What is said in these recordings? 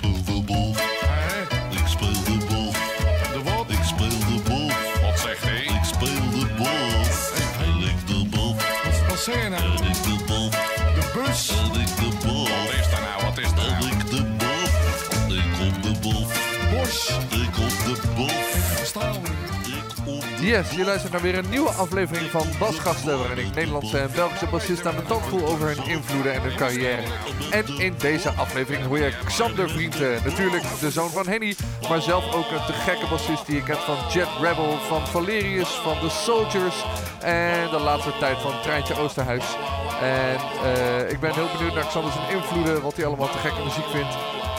speel de boel. Hè? Ik speel de boel. De wat? Ik speel de boel. Wat zegt hij? Ik speel de boel. En ik de boel. Wat, wat zeg je nou? Yes, je luistert naar weer een nieuwe aflevering van Basgasten, waarin ik Nederlandse en Belgische bassisten aan de tand voel over hun invloeden en hun carrière. En in deze aflevering hoor je Xander Vrienden, natuurlijk de zoon van Henny, maar zelf ook een te gekke bassist die je kent van Jet Rebel, van Valerius, van The Soldiers en de laatste tijd van Treintje Oosterhuis. En eh, ik ben heel benieuwd naar Xander zijn invloeden, wat hij allemaal te gekke muziek vindt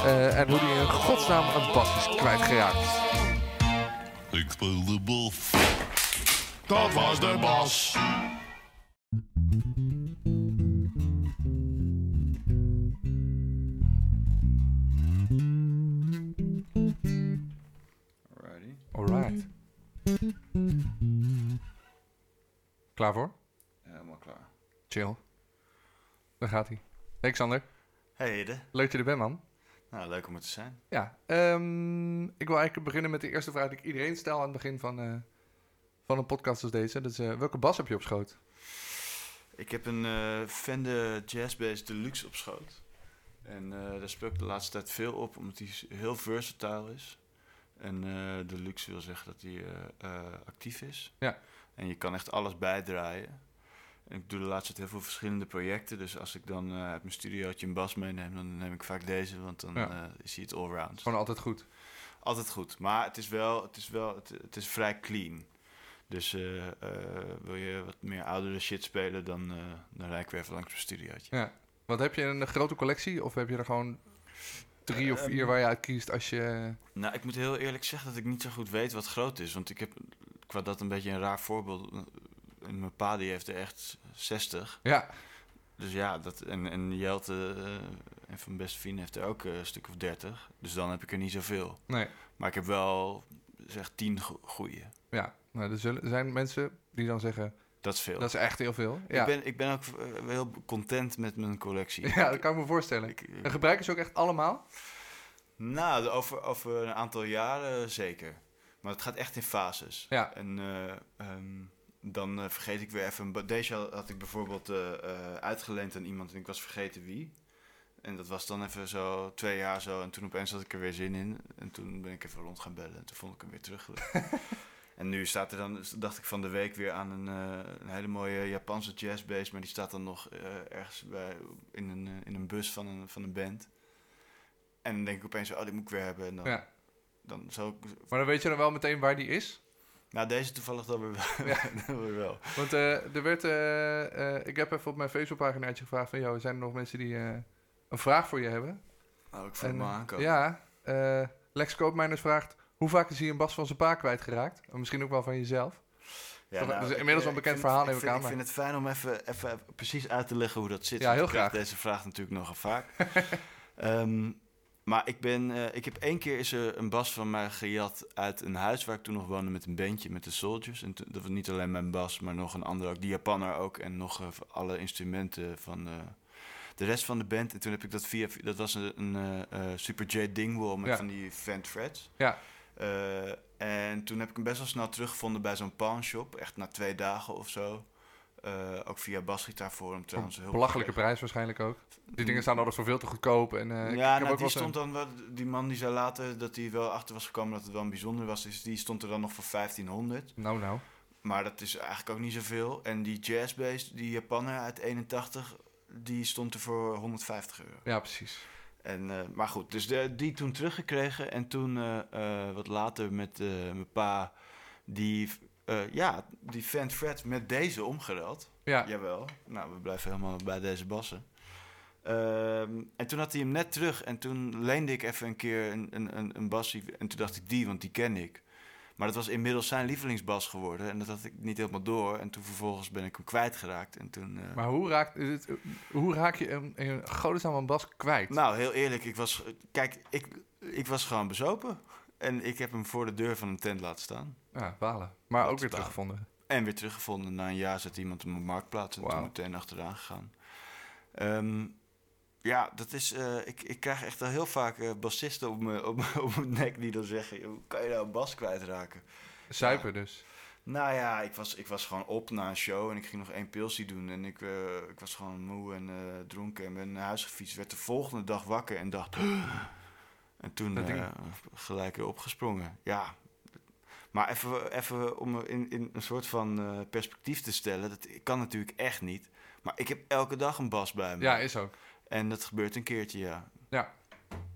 eh, en hoe hij in godsnaam een bas is kwijtgeraakt. Ik speel de boel. Dat was de bas. Alrighty. Alright. Klaar voor? Helemaal klaar. Chill. Daar gaat hij. Hey Xander, Hey Ede. leuk dat je er bent man. Nou, leuk om er te zijn. Ja, ehm, ik wil eigenlijk beginnen met de eerste vraag die ik iedereen stel aan het begin van, eh, van een podcast als deze. Dat is, eh, welke bas heb je op schoot? Ik heb een eh Fender Jazz Bass Deluxe op schoot. En daar speel ik de laatste tijd veel op, omdat hij heel versatile is. En Deluxe wil zeggen dat hij actief is. Ja. En je kan echt alles bijdraaien. Ik doe de laatste tijd heel veel verschillende projecten. Dus als ik dan eh, uit mijn studiootje een bas meeneem, dan neem ik vaak deze. Want dan Ja. eh, is hij het allround. Gewoon altijd goed. Altijd goed. Maar het is wel, het is wel, het, het is vrij clean. Dus eh, wil je wat meer oudere shit spelen, dan, dan rijd ik weer even langs mijn studiootje. Ja. Wat heb je een grote collectie of heb je er gewoon drie of Ehm, vier waar je uit kiest als je... Nou, ik moet heel eerlijk zeggen dat ik niet zo goed weet wat groot is. Want ik heb, qua dat een beetje een raar voorbeeld. En mijn pa die heeft er echt 60. Ja, Dus ja, dat, en, en Jelte, eh, een van mijn beste vrienden, heeft er ook eh, een stuk of 30. Dus dan heb ik er niet zoveel. nee. Maar ik heb wel, zeg, 10 go- goeie. Ja, nou, er zullen, er zijn mensen die dan zeggen, Dat is veel. dat is echt heel veel. Ja, ik, ben, ik ben ook eh, heel content met mijn collectie. ja dat kan ik me voorstellen. Ik- ik- En gebruiken ze ook echt allemaal? Nou, de- over, over een aantal jaren zeker. Maar het gaat echt in fases. Ja. En eh, ehm, dan eh, vergeet ik weer even... Deze had ik bijvoorbeeld eh, eh, uitgeleend aan iemand en ik was vergeten wie. En dat was dan even zo twee jaar zo. En toen opeens had ik er weer zin in. En toen ben ik even rond gaan bellen. En toen vond ik hem weer terug. en nu staat er dan, dacht ik van de week weer aan een, een hele mooie Japanse jazzbass. Maar die staat dan nog ergens bij, in, een, in een bus van een, van een band. En dan denk ik opeens, oh, die moet ik weer hebben. En dan, Ja. dan ik... Maar dan weet je dan wel meteen waar die is? Nou, deze toevallig dan weer wel. Ja. dan weer wel. Want eh, er werd, eh, eh, ik heb even op mijn Facebookpaginaatje gevraagd van, jou, zijn er nog mensen die een vraag voor je hebben? Nou, ik voel me aankomen. ja, Lex Koopmeiners vraagt, hoe vaak is hij een bas van zijn pa kwijtgeraakt? En misschien ook wel van jezelf. Ja, Toch- dat is inmiddels wel een bekend verhaal, neem ik vind, aan, Ik vind het fijn om even, even precies uit te leggen hoe dat zit. Ja, heel graag. deze vraag natuurlijk nogal vaak. Ehm, maar ik ben, eh, ik heb één keer is er een bas van mij gejat uit een huis waar ik toen nog woonde met een bandje met de Soldiers. En dat was niet alleen mijn bas, maar nog een ander ook, die Japanner ook. En nog eh, alle instrumenten van eh, de rest van de band. En toen heb ik dat via, dat was een, een Super J Dingwall met Ja. van die Fend Frets. Ja, en toen heb ik hem best wel snel teruggevonden bij zo'n pawnshop. Echt na twee dagen of zo. Eh, ook via Basgitaarforum trouwens. een Heel belachelijke prijs waarschijnlijk ook. Die dingen staan altijd voor veel te goedkoop. En, eh, ja, nou, die stond dan wel, die man die zei later dat hij wel achter was gekomen dat het wel een bijzonder was. Dus die stond er dan nog voor 1500. Nou, nou. Maar dat is eigenlijk ook niet zoveel. En die jazzbass, die Japanner uit 81, die stond er voor 150 euro. Ja, precies. En, eh, maar goed, dus de, die toen teruggekregen. En toen wat later met mijn pa die, eh, ja, die Fend Fred met deze omgeruild. Ja, Jawel. Nou, we blijven helemaal bij deze bassen. Ehm, en toen had hij hem net terug. En toen leende ik even een keer een, een, een, een bassie. En toen dacht ik, die, want die ken ik. Maar dat was inmiddels zijn lievelingsbas geworden. En dat had ik niet helemaal door. En toen vervolgens ben ik hem kwijtgeraakt. En toen... eh, maar hoe, raakt, het, hoe raak je een, een godesnaam een bas kwijt? Nou, heel eerlijk, ik was, kijk, ik, ik was gewoon bezopen. En ik heb hem voor de deur van een tent laten staan. Ja, balen. Maar ook weer teruggevonden. En weer teruggevonden. Na een jaar zet iemand hem op marktplaats en Wauw. toen meteen achteraan gegaan. Ehm, Ja, dat is. eh, ik, ik krijg echt al heel vaak eh, bassisten op mijn op, mijn- op mijn nek die dan zeggen: hoe kan je nou een bas kwijtraken? Zuipen dus. Nou ja, ik was, ik was gewoon op na een show en ik ging nog één pilsie doen. En ik, eh, ik was gewoon moe en dronken en ben naar huis gefietst. Werd de volgende dag wakker en dacht... En toen eh, gelijk weer opgesprongen. Ja, maar even, even om in, in een soort van eh, perspectief te stellen. Dat kan natuurlijk echt niet. Maar ik heb elke dag een bas bij me. Ja, is ook. En dat gebeurt een keertje, ja. Ja.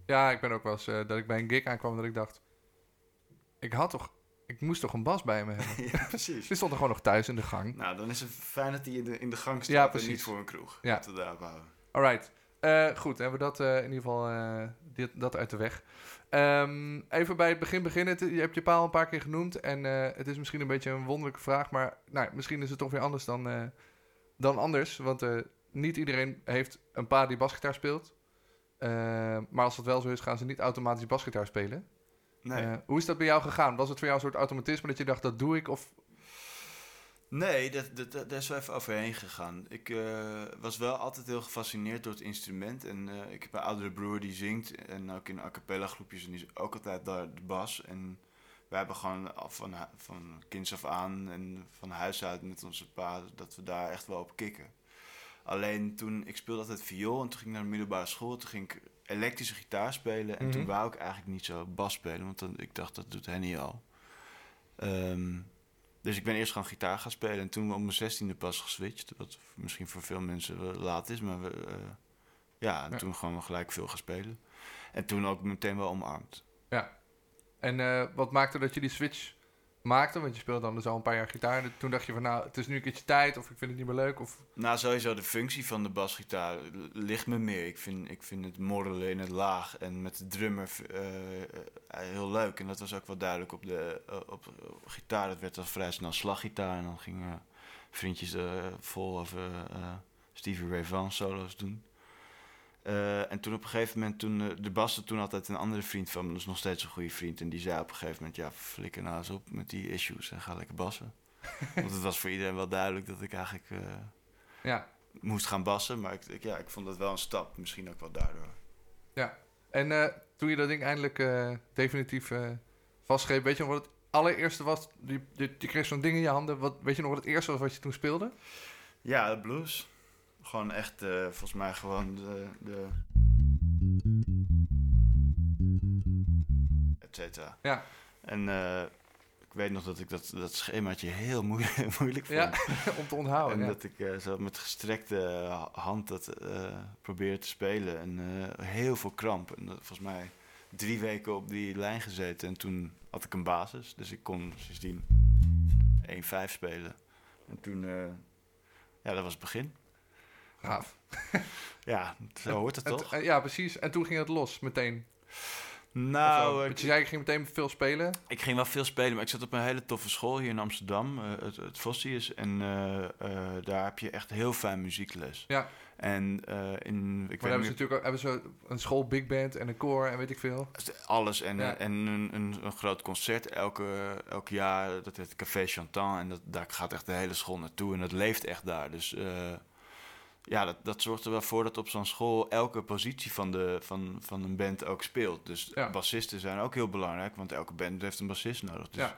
Ja, ik ben ook wel eens eh, dat ik bij een gig aankwam dat ik dacht... Ik had toch... Ik moest toch een bas bij me hebben? ja, precies. Die stond er gewoon nog thuis in de gang. Nou, dan is het fijn dat hij in de, in de gang staat Ja, en precies. niet voor een kroeg. Ja. We daarop houden. Alright. Eh, goed, hebben we dat in ieder geval dit, dat uit de weg. Ehm, even bij het begin beginnen. Je hebt je paal een paar keer genoemd. En eh, het is misschien een beetje een wonderlijke vraag. Maar nou, misschien is het toch weer anders dan, eh, dan anders. Want eh, niet iedereen heeft een pa die basgitaar speelt. Eh, maar als dat wel zo is, gaan ze niet automatisch basgitaar spelen. Nee. Hoe is dat bij jou gegaan? Was het voor jou een soort automatisme dat je dacht, dat doe ik? Of Nee, dat, dat, dat, daar is wel even overheen gegaan. Ik eh, was wel altijd heel gefascineerd door het instrument. En eh, ik heb een oudere broer die zingt. En ook in a cappella groepjes. En die is ook altijd daar de bas. En wij hebben gewoon van, van kinds af aan en van huis uit met onze pa... dat we daar echt wel op kicken. Alleen toen, ik speelde altijd viool en toen ging ik naar de middelbare school. Toen ging ik elektrische gitaar spelen. En toen Mhm. wou ik eigenlijk niet zo bas spelen. Want dan, ik dacht, dat doet Henny al. Ehm, dus ik ben eerst gewoon gitaar gaan spelen. En toen op mijn zestiende pas geswitcht. Wat misschien voor veel mensen laat is. Maar we, eh, ja, en Ja. toen gewoon gelijk veel gaan spelen. En toen ook meteen wel omarmd. En eh, wat maakte dat je die switch maakte? Want je speelde dan dus al een paar jaar gitaar. En Toen dacht je van, nou, het is nu een keertje tijd. Of ik vind het niet meer leuk. Of Nou, sowieso de functie van de basgitaar ligt me meer. Ik vind, ik vind het morrelen in het laag en met de drummer eh, eh, heel leuk. En dat was ook wel duidelijk op de eh, op, gitaar. Het werd al vrij snel slaggitaar. En dan gingen vriendjes vol over Stevie Ray Vaughan solo's doen. Eh, en toen op een gegeven moment, toen, eh, de bas had toen altijd een andere vriend van me, is nog steeds een goede vriend. En die zei op een gegeven moment, ja, flikker nou eens op met die issues en ga lekker bassen. Want het was voor iedereen wel duidelijk dat ik eigenlijk... eh, ja. moest gaan bassen. Maar ik, ik- ja, ik vond dat wel een stap. Misschien ook wel daardoor. En eh, toen je dat ding eindelijk eh, definitief eh vastgreep, weet je nog wat het allereerste was? Je, je, je kreeg zo'n ding in je handen. Wat, weet je nog wat het eerste was wat je toen speelde? Ja, de blues. Gewoon echt, eh, volgens mij gewoon de... de et cetera. Ja. En eh, ik weet nog dat ik dat, dat schemaatje heel moeilijk, moeilijk vond. Ja, om te onthouden. En ja. dat ik eh, zo met gestrekte hand dat probeerde te spelen. En heel veel kramp. En dat, volgens mij drie weken op die lijn gezeten. En toen had ik een basis. Dus ik kon sindsdien 1-5 spelen. En toen, ja, dat was het begin. Gaaf. Ja, zo hoort het En toch? ja, precies. En toen ging het los, meteen. Nou, ik, je zei, ik ging meteen veel spelen. ik ging wel veel spelen, maar ik zat op een hele toffe school hier in Amsterdam, eh, het, het Vossius. En eh, eh, daar heb je echt heel fijn muziekles. Ja. En eh, in, ik Maar weet hebben ze natuurlijk ook hebben ze een school big band en een koor en weet ik veel. alles en, Ja. en een, een, een groot concert elke, elk jaar. Dat heet Café Chantant en dat, daar gaat echt de hele school naartoe en dat leeft echt daar. Dus eh, ja, dat, dat zorgt er wel voor dat op zo'n school elke positie van, de, van, van een band ook speelt. Dus Ja. bassisten zijn ook heel belangrijk, want elke band heeft een bassist nodig. Dus Ja.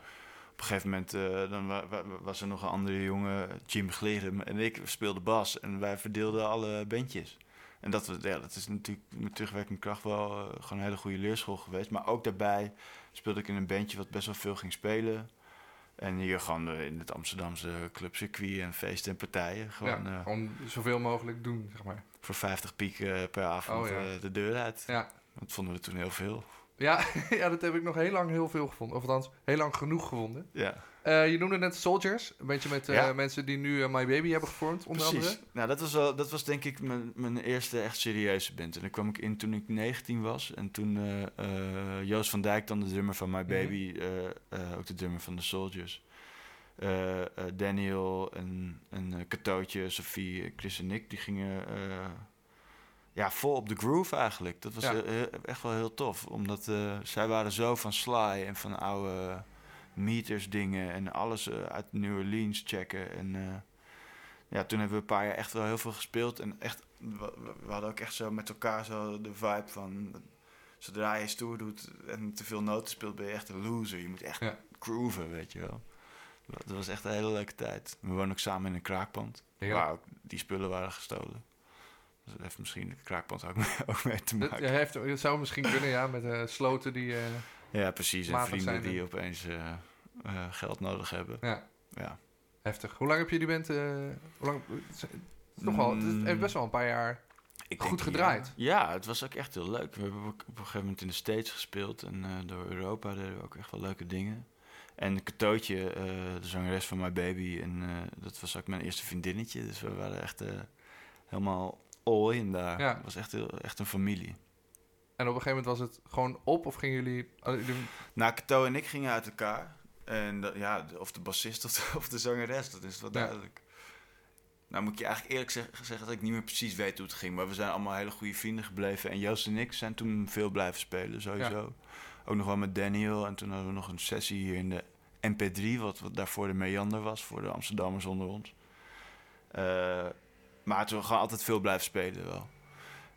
op een gegeven moment eh, dan wa- wa- was er nog een andere jongen, Jim Glerum, en ik speelden bas. En wij verdeelden alle bandjes. En dat, ja, dat is natuurlijk met terugwerkende kracht wel eh, gewoon een hele goede leerschool geweest. Maar ook daarbij speelde ik in een bandje wat best wel veel ging spelen. En hier gewoon eh, in het Amsterdamse clubcircuit en feesten en partijen. Gewoon ja, eh, gewoon zoveel mogelijk doen, zeg maar. voor 50 piek eh, per avond Oh, ja. de deur uit. Ja, Dat vonden we toen heel veel. Ja, ja, dat heb ik nog heel lang heel veel gevonden. Of althans, heel lang genoeg gevonden. Ja, Eh, je noemde net Soldiers. Een beetje met eh, Ja. mensen die nu eh, My Baby hebben gevormd, onder precies. andere. Nou, dat was, wel, dat was denk ik mijn, mijn eerste echt serieuze band. En daar kwam ik in toen ik 19 was. En toen Joost van Dijk, dan de drummer van My Mhm. Baby, ook de drummer van The Soldiers. Daniel en, en Katootje, Sophie, Chris en Nick, die gingen ja, vol op de groove eigenlijk. Dat was Ja. echt wel heel tof. Omdat eh, zij waren zo van Sly en van oude meters dingen en alles eh, uit New Orleans checken. En eh, ja, toen hebben we een paar jaar echt wel heel veel gespeeld. En echt, we, hadden ook echt zo met elkaar zo de vibe van... Zodra je stoer doet en te veel noten speelt, ben je echt een loser. Je moet echt Ja. grooven, weet je wel. Dat dat was echt een hele leuke tijd. We woonden ook samen in een kraakpand. Ja. Waar ook die spullen waren gestolen. Dat heeft misschien de kraakpand ook mee, ook mee te Dat, maken. je heeft, het zou misschien kunnen, ja, met eh, sloten die... eh, Ja, precies. En vrienden zijn die opeens eh, geld nodig hebben. ja, Ja. heftig. Hoe lang heb je die band... eh, hoe lang, het is wel, het heeft best wel een paar jaar... Ik Goed gedraaid. Ja, ja, het was ook echt heel leuk. We hebben op een gegeven moment in de States gespeeld. En door Europa deden we ook echt wel leuke dingen. En Katootje, de zangeres van My Baby. En dat was ook mijn eerste vriendinnetje. Dus we waren echt helemaal all in daar. Ja. Het was echt, heel, echt een familie. En op een gegeven moment was het gewoon op of gingen jullie... oh, Nou, Kato en ik gingen uit elkaar. En dat- ja, of de bassist of de, of de zangeres, dat is wel Ja. duidelijk. Nou moet ik je eigenlijk eerlijk zeg- zeggen dat ik niet meer precies weet hoe het ging. Maar we zijn allemaal hele goede vrienden gebleven. En Joost en ik zijn toen veel blijven spelen, sowieso. Ook nog wel met Daniel. En toen hadden we nog een sessie hier in de MP3, wat, wat daarvoor de Meander was, voor de Amsterdammers onder ons. Eh, maar toen gewoon altijd veel blijven spelen wel.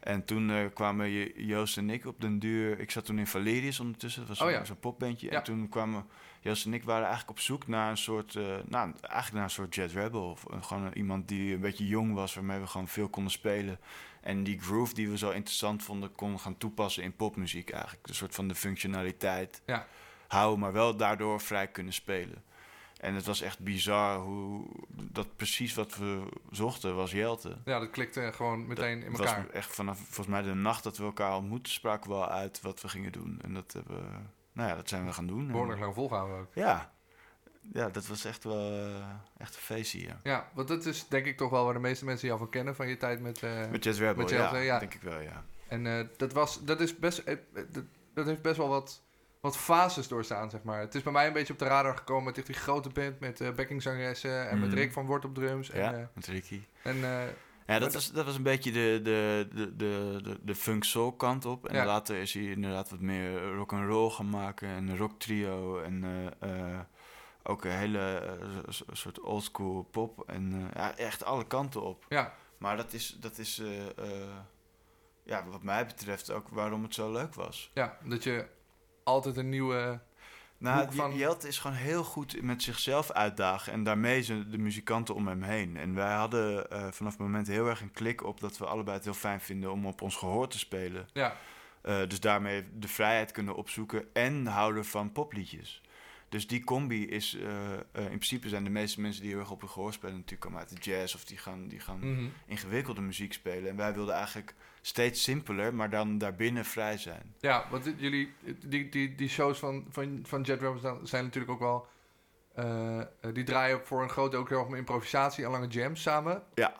En toen eh, kwamen Jo- Joost en ik op den duur... Ik zat toen in Valerius ondertussen, dat was Oh zo'n ja. zo'n popbandje. Ja. En toen kwamen Joost en ik waren eigenlijk op zoek naar een soort... eh, nou, eigenlijk naar een soort Jet Rebel. Of eh, gewoon iemand die een beetje jong was, waarmee we gewoon veel konden spelen. En die groove die we zo interessant vonden, konden gaan toepassen in popmuziek eigenlijk. Een soort van de functionaliteit Ja. houden, maar wel daardoor vrij kunnen spelen. En het was echt bizar hoe dat precies wat we zochten was Jelte. Ja, dat klikte gewoon meteen in elkaar. was echt vanaf volgens mij de nacht dat we elkaar ontmoetten, spraken we al uit wat we gingen doen. En dat hebben we, nou ja, dat zijn we gaan doen. En- Behoorlijk lang volgehouden ook. Ja. ja, dat was echt wel eh, echt een feestje hier. Ja, want dat is denk ik toch wel waar de meeste mensen jou van kennen van je tijd met... eh, Met Jazz Rebel, met ja, Jelte, ja. denk ik wel, ja. En eh, dat, was, dat, is best, dat, dat heeft best wel wat, wat fases doorstaan, zeg maar. Het is bij mij een beetje op de radar gekomen met echt die grote band met eh backingzangeressen en met Mhm. Rick van Wort op drums. En, Ja, eh, met Ricky. en eh, Ja, dat was, dat was een beetje de, de, de, de, de, de funk soul kant op. En Ja. later is hij inderdaad wat meer rock and roll gaan maken. En een rock trio. En ook een hele soort oldschool pop. En ja, echt alle kanten op. ja, Maar dat is, dat is ja, wat mij betreft ook waarom het zo leuk was. ja, dat je altijd een nieuwe... Nou, van... Jelte is gewoon heel goed met zichzelf uitdagen en daarmee zijn de muzikanten om hem heen. En wij hadden eh, vanaf het moment heel erg een klik op dat we allebei het heel fijn vinden om op ons gehoor te spelen. Ja, Eh, dus daarmee de vrijheid kunnen opzoeken en houden van popliedjes. Dus die combi is, eh, eh, in principe zijn de meeste mensen die heel erg op hun gehoor spelen natuurlijk komen uit de jazz of die gaan, die gaan mhm. ingewikkelde muziek spelen. En wij wilden eigenlijk steeds simpeler, maar dan daarbinnen vrij zijn. ja want jullie, die, die, die shows van, van, van Jet Rebels zijn natuurlijk ook wel... eh, die draaien voor een groot deel ook heel erg om improvisatie en lange jams samen. Ja.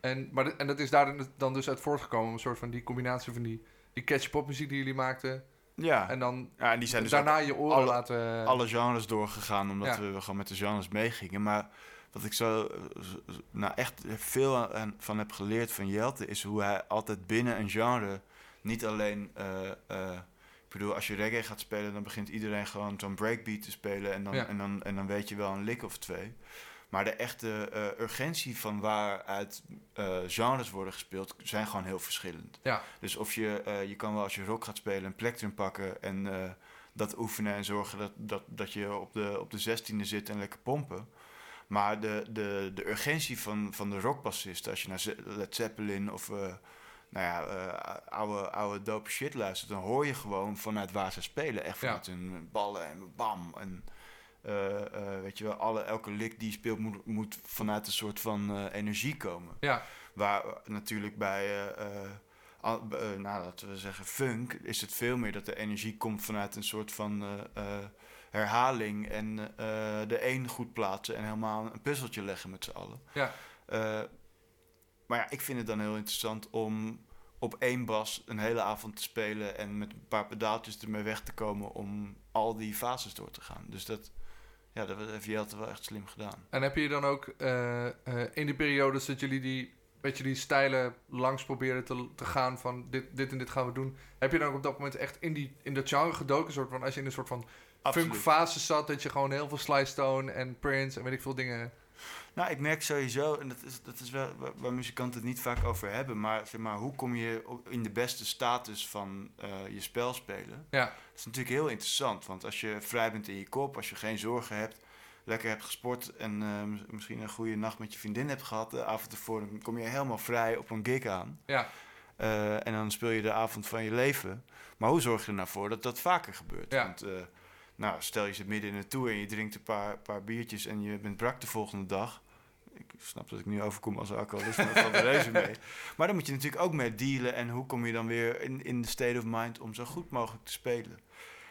En, maar, de- en dat is daar dan dus uit voortgekomen, een soort van die combinatie van die, die catchy popmuziek die jullie maakten. Ja, En dan ja en die zijn dus daarna je oren alle- laten... alle genres doorgegaan, omdat Ja. we gewoon met de genres meegingen. Maar wat ik zo nou echt veel aan- van heb geleerd van Jelte, is hoe hij altijd binnen een genre niet alleen. eh, eh, ik bedoel, als je reggae gaat spelen, dan begint iedereen gewoon zo'n breakbeat te spelen. En dan, Ja. en, dan, en dan weet je wel een lik of twee. Maar de echte eh, urgentie van waaruit eh genres worden gespeeld, zijn gewoon heel verschillend. Ja. Dus of je, eh, je kan wel als je rock gaat spelen een plektrum pakken en dat oefenen en zorgen dat, dat, dat je op de, op de zestiende zit en lekker pompen. Maar de, de, de urgentie van, van de rockbassist, als je naar Led Zeppelin of nou ja, eh, oude, oude dope shit luistert, dan hoor je gewoon vanuit waar ze spelen. Echt Ja. vanuit hun ballen en bam. En weet je wel, alle, elke lik die je speelt moet, moet vanuit een soort van eh, energie komen. Ja, Waar eh, natuurlijk bij, eh, eh, al- eh, nou, laten we zeggen, funk, is het veel meer dat de energie komt vanuit een soort van eh, eh, herhaling en eh, de een goed plaatsen en helemaal een puzzeltje leggen met z'n allen. ja, Eh, maar ja, ik vind het dan heel interessant om op één bas een hele avond te spelen en met een paar pedaaltjes ermee weg te komen om al die fases door te gaan. Dus dat, ja, dat heeft Jelte wel echt slim gedaan. En heb je dan ook eh, eh, in die periodes dat jullie die, beetje die stijlen langs proberen te, te gaan van dit, dit en dit gaan we doen, heb je dan ook op dat moment echt in, die, in dat genre gedoken? Soort van, als je in een soort van Absoluut. funkfase zat, dat je gewoon heel veel Sly Stone en Prince en weet ik veel dingen Nou, ik merk sowieso, en dat is, dat is wel waar, waar muzikanten het niet vaak over hebben, maar, zeg maar hoe kom je op- in de beste status van eh, je spel spelen? Ja, Dat is natuurlijk heel interessant, want als je vrij bent in je kop, als je geen zorgen hebt, lekker hebt gesport en eh, mis- misschien een goede nacht met je vriendin hebt gehad de avond ervoor, dan kom je helemaal vrij op een gig aan. ja, Eh, en dan speel je de avond van je leven. Maar hoe zorg je er nou voor dat dat vaker gebeurt? Ja. Want nou, stel je zit midden in een tour en je drinkt een paar, paar biertjes en je bent brak de volgende dag. Ik snap dat ik nu overkom als alcoholist, maar dat valt reuze mee. Maar dan moet je natuurlijk ook mee dealen. En hoe kom je dan weer in, in de state of mind om zo goed mogelijk te spelen?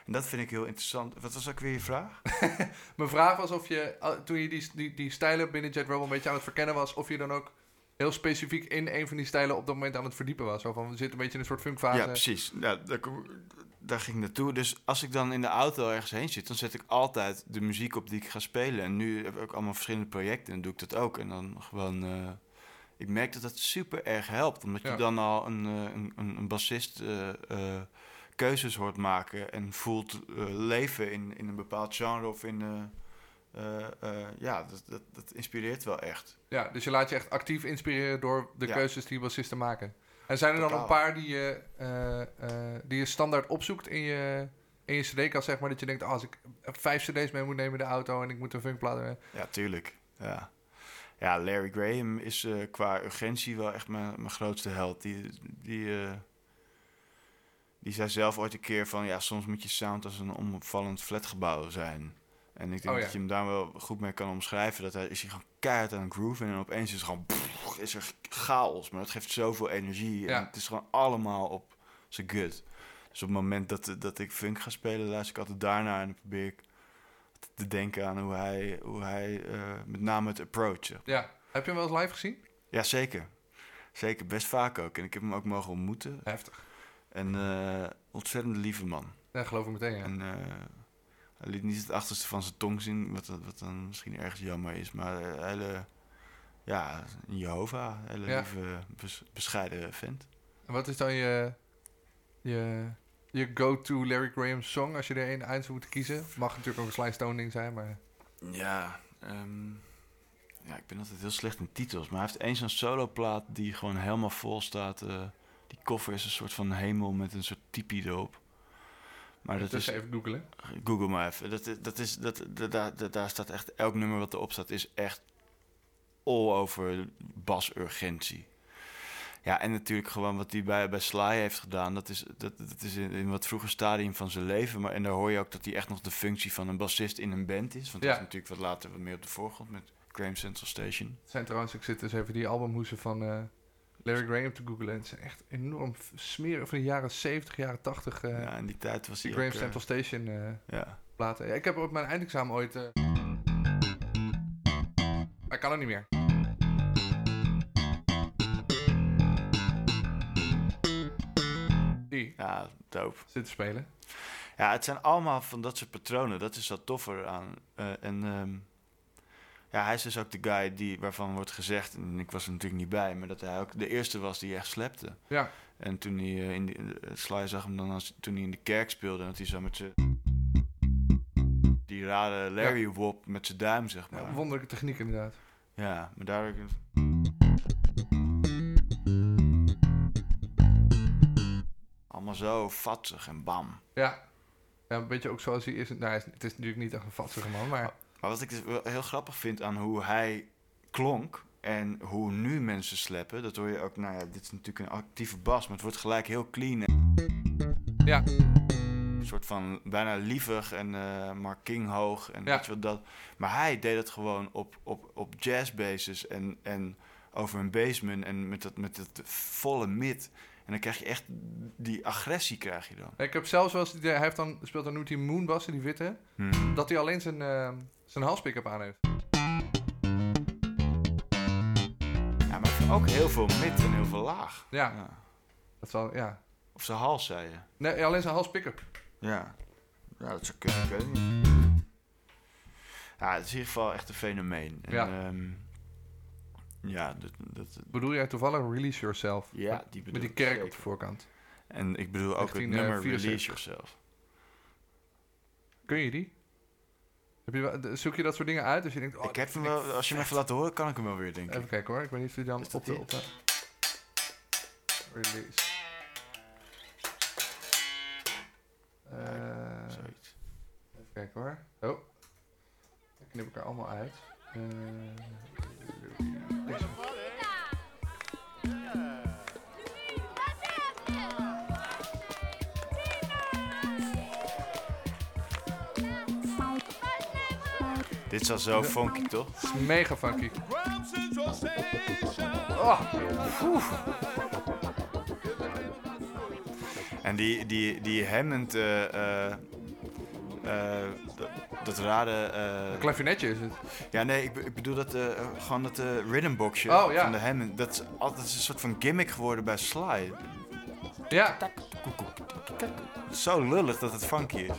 En dat vind ik heel interessant. Wat was ook weer je vraag? Mijn vraag was of je, toen je die, die, die stijlen binnen Jet Rebel een beetje aan het verkennen was, of je dan ook heel specifiek in een van die stijlen op dat moment aan het verdiepen was. Zo van, we zitten een beetje in een soort funkfase. Ja, precies. Ja, daar, ging ik naartoe. Dus als ik dan in de auto ergens heen zit, dan zet ik altijd de muziek op die ik ga spelen. En nu heb ik ook allemaal verschillende projecten en doe ik dat ook. En dan gewoon... eh, ik merk dat dat super erg helpt. Omdat Ja. je dan al een, eh, een, een, een bassist eh, keuzes hoort maken en voelt leven in, in een bepaald genre of in... ja, dat, dat, dat inspireert wel echt. Ja, dus je laat je echt actief inspireren door de Ja. keuzes die bassisten maken. En zijn er dan een paar die je, eh, eh, die je standaard opzoekt in je, in je cd-kast, zeg maar, dat je denkt, ah, als ik vijf cd's mee moet nemen in de auto en ik moet een funkplaat... eh, Ja, tuurlijk. Ja, ja Larry Graham is eh, qua urgentie wel echt mijn, mijn grootste held. Die, die, die zei zelf ooit een keer van... ja, soms moet je sound als een omvallend flatgebouw zijn. En ik denk Oh, ja. dat je hem daar wel goed mee kan omschrijven. Dat hij is hij gewoon keihard aan het en opeens is het gewoon... pff, is er chaos, maar dat geeft zoveel energie. Ja. En het is gewoon allemaal op zijn gut. Dus op het moment dat, dat ik funk ga spelen, luister ik altijd daarnaar... en dan probeer ik te denken aan hoe hij, hoe hij eh, met name het approach. ja. Heb je hem wel eens live gezien? Ja, zeker. Zeker, best vaak ook. En ik heb hem ook mogen ontmoeten. Heftig. En eh ontzettend lieve man. Ja, geloof ik meteen, ja. En eh, hij liet niet het achterste van zijn tong zien, wat, wat dan misschien ergens jammer is. Maar een hele, ja, een Jehovah, een hele Ja. lieve, bes- bescheiden vent. En wat is dan je, je, je go-to Larry Graham song als je er een uit zou moeten kiezen? Mag natuurlijk ook een Sly Stone ding zijn, maar... Ja, ehm, ja, ik ben altijd heel slecht in titels. Maar hij heeft eens een soloplaat die gewoon helemaal vol staat. eh, die koffer is een soort van hemel met een soort tipi erop. Maar dat dus is, even googelen. Google maar even. Dat, is- dat is, dat, dat, daar, staat echt, elk nummer wat erop staat is echt all over basurgentie. Ja, en natuurlijk gewoon wat hij bij, bij Sly heeft gedaan. Dat is, dat, dat is in, wat vroeger stadium van zijn leven. Maar, en daar hoor je ook dat hij echt nog de functie van een bassist in een band is. Want Ja. dat is natuurlijk wat later wat meer op de voorgrond met Graham Central Station. Het zijn trouwens, ik zit dus even die albumhoesen van eh, Larry Graham te googlen. En het zijn echt enorm smeren van de jaren 70, jaren 80. eh ja, in die tijd was die hij Graham ook, eh, Central Station eh, ja. platen. Ja, ik heb op mijn eindexamen ooit... eh Hij kan er niet meer. Die ja, dope. zit te spelen. Ja, het zijn allemaal van dat soort patronen. Dat is wat toffer aan. En ehm, ja, hij is dus ook de guy die, waarvan wordt gezegd, en ik was er natuurlijk niet bij, maar dat hij ook de eerste was die echt slepte. Ja, En toen hij eh, in die, eh, Sly zag hem dan als, toen hij in de kerk speelde, dat hij zo met zijn die rare Larry Wop met zijn duim, zeg maar. ja wonderlijke techniek inderdaad. Ja, maar daar allemaal zo vatsig en bam. Ja. ja, een beetje ook zoals hij is. Nou, het is natuurlijk niet echt een vatsige man, maar... Maar wat ik dus heel grappig vind aan hoe hij klonk en hoe nu mensen sleppen, dat hoor je ook, nou ja, dit is natuurlijk een actieve bas, maar het wordt gelijk heel clean. Ja, een soort van bijna lievig en eh maar kinghoog en Ja. weet je wat dat. Maar hij deed het gewoon op, op, op jazzbases en, en over een basement en met dat, met dat volle mid. En dan krijg je echt die agressie krijg je dan. ik heb zelfs wel eens... Hij heeft dan, speelt dan nu die Moonbassen, die witte... Hmm. dat hij alleen zijn, eh zijn halspick-up aan heeft. Ja, maar ook heel veel mid en heel veel laag. Ja, Ja. dat zal... Ja. Of zijn hals, zei je. Nee, alleen zijn halspick-up. Ja. Ja, dat zou kunnen. Ik weet het niet. Ja, het is in ieder geval echt een fenomeen. En, Ja. ehm, ja, dat, dat, Bedoel jij toevallig Release Yourself? ja, Met- die bedoel Met die kerk zeker. op de voorkant. En ik bedoel ook het 19, nummer eh, 74. Release Yourself. Kun je die? Heb je, wel- zoek je dat soort dingen uit? Als je denkt, oh, ik heb hem wel, als je hem even laat horen, kan ik hem wel weer, denk ik. Even kijken hoor, ik weet niet of je dan Is op de, op. Release. Eh, Zoiets. even kijken hoor. Oh. Ik knip ik er allemaal uit. Eh. Dit is al zo funky, toch? Het is mega funky. Oh, En die, die, die Hammond, eh, eh, eh, dat, rare... eh, klavinetje is het. ja, nee, ik, ik bedoel dat, eh, gewoon dat eh rhythmboxje Oh, ja. van de Hammond. Dat is altijd een soort van gimmick geworden bij Sly. Ja, Zo lullig dat het funky is.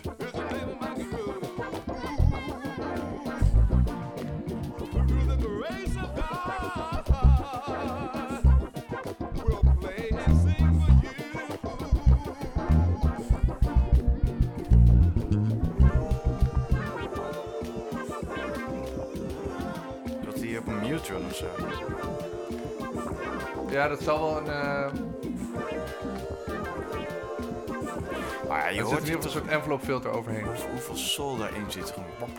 Ja, dat zal wel een... Maar ja, je er zit hoort in ieder hier geval een soort envelop filter overheen. hoeveel soul daarin zit. Gewoon.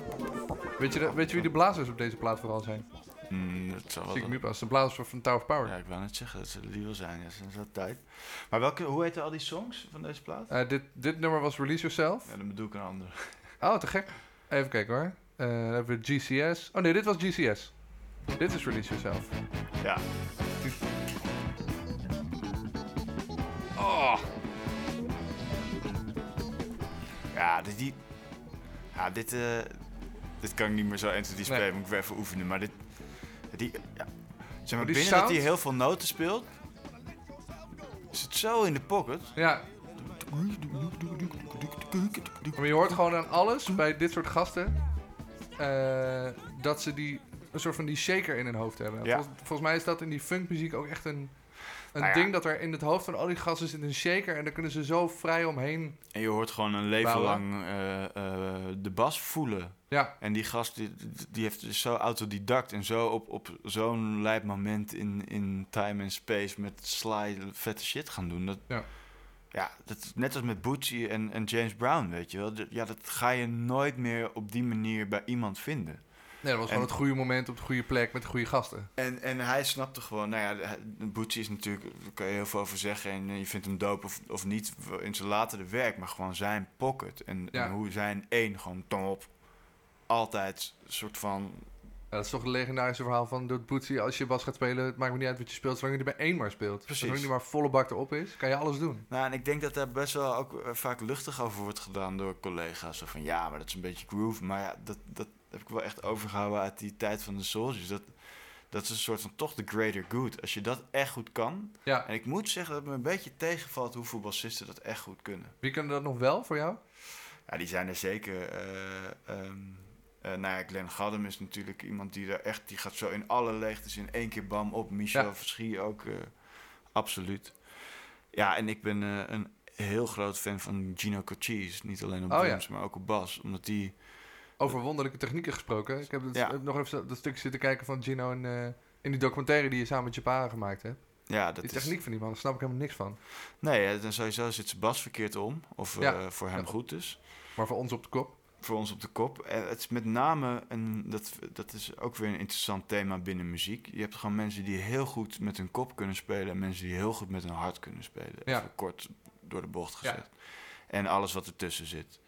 Weet je, de- weet je wie de blazers op deze plaat vooral zijn? Mm, dat zou Zie ik wel nu pas. De blazers van Tower of Power. Ja, ik wou net zeggen, dat zullen die zijn. Ja, sinds dat tijd. Maar welke, hoe heten al die songs van deze plaat? Eh, dit, dit nummer was Release Yourself. Ja, dan bedoel ik een andere. Oh, te gek. Even kijken hoor. Eh, dan hebben we GCS. Oh nee, dit was GCS. Dit is Release Yourself. Ja. Ja, dit, die, ja, dit, eh, dit kan ik niet meer zo 1, 2, 3 Nee. spelen. Moet ik weer even oefenen. Maar dit, die, ja. Zeg maar, die binnen dat hij heel veel noten speelt, is het zo in de pocket. Ja, maar je hoort gewoon aan alles bij dit soort gasten eh, dat ze die een soort van die shaker in hun hoofd hebben. Ja. Volgens, volgens mij is dat in die funkmuziek ook echt een, een Nou ja. ding dat er in het hoofd van al die gasten zit een shaker en daar kunnen ze zo vrij omheen. En je hoort gewoon een leven Bouwen. lang eh, eh, de bas voelen. Ja, En die gast die, die heeft dus zo autodidact en zo op, op zo'n lijp moment in, in time en space met Sly vette shit gaan doen. Dat, Ja. ja, dat net als met Bootsy en, en James Brown, weet je wel. Ja, dat ga je nooit meer op die manier bij iemand vinden. Nee, dat was gewoon het goede moment op de goede plek met de goede gasten. En, en hij snapte gewoon, nou ja, Bootsy is natuurlijk, daar kan je heel veel over zeggen en eh, je vindt hem dope of, of niet in zijn latere werk, maar gewoon zijn pocket en, Ja. en hoe zijn één gewoon top, altijd een soort van Ja, dat is toch het legendarische verhaal van Doet Bootsy. Als je bas gaat spelen, het maakt me niet uit wat je speelt, zolang je er bij één maar speelt. Precies. Zolang je maar volle bak erop is, kan je alles doen. Nou, en ik denk dat daar best wel ook eh, vaak luchtig over wordt gedaan door collega's. Zo van, ja, maar dat is een beetje groove. Maar ja, dat, dat heb ik wel echt overgehouden uit die tijd van de Soldiers. Dat, dat is een soort van toch de greater good. Als je dat echt goed kan. Ja, En ik moet zeggen dat het me een beetje tegenvalt hoeveel bassisten dat echt goed kunnen. wie kan dat nog wel voor jou? Ja, die zijn er zeker. ehm eh, nou ja, Glenn Gaddam is natuurlijk iemand die er echt... Die gaat zo in alle leegtes in één keer bam op. Michel Ja. Verschie ook, eh, absoluut. Ja, en ik ben een heel groot fan van Gino Cochise. Niet alleen op Oh, ja. drums, maar ook op bas. Omdat die... Over wonderlijke technieken gesproken. Ik heb het, Ja. heb nog even dat stukje zitten kijken van Gino in, eh, in die documentaire die je samen met Japan gemaakt hebt. Ja, dat Die is, techniek van die man, daar snap ik helemaal niks van. Nee, dan sowieso zit zijn bas verkeerd om. Of Ja. eh, voor hem Ja. goed is. Maar voor ons op de kop. voor ons op de kop. En het is met name, en dat, dat is ook weer een interessant thema binnen muziek. Je hebt gewoon mensen die heel goed met hun kop kunnen spelen en mensen die heel goed met hun hart kunnen spelen. Ja. Even kort door de bocht gezet. En alles wat ertussen zit.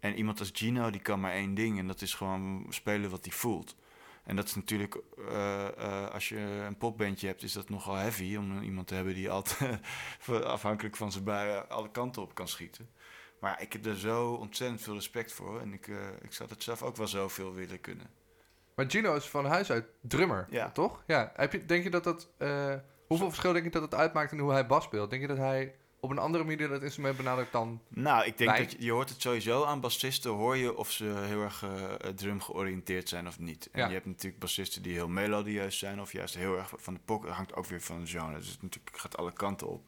En iemand als Gino, die kan maar één ding en dat is gewoon spelen wat hij voelt. En dat is natuurlijk, eh, eh, als je een popbandje hebt, is dat nogal heavy om iemand te hebben die altijd afhankelijk van zijn buien alle kanten op kan schieten. Maar ik heb er zo ontzettend veel respect voor. En ik, eh, ik zou het zelf ook wel zoveel willen kunnen. Maar Gino is van huis uit drummer, Ja. toch? Ja. Heb je, denk je dat dat... hoeveel verschil denk je dat het uitmaakt in hoe hij bas speelt? Denk je dat hij op een andere manier dat instrument benadert dan... Nou, ik denk Wij- dat je, je hoort het sowieso aan bassisten. Hoor je of ze heel erg eh, drum georiënteerd zijn of niet. En Ja. je hebt natuurlijk bassisten die heel melodieus zijn. Of juist heel erg van de pocket. hangt ook weer van de genre. Dus het natuurlijk gaat alle kanten op.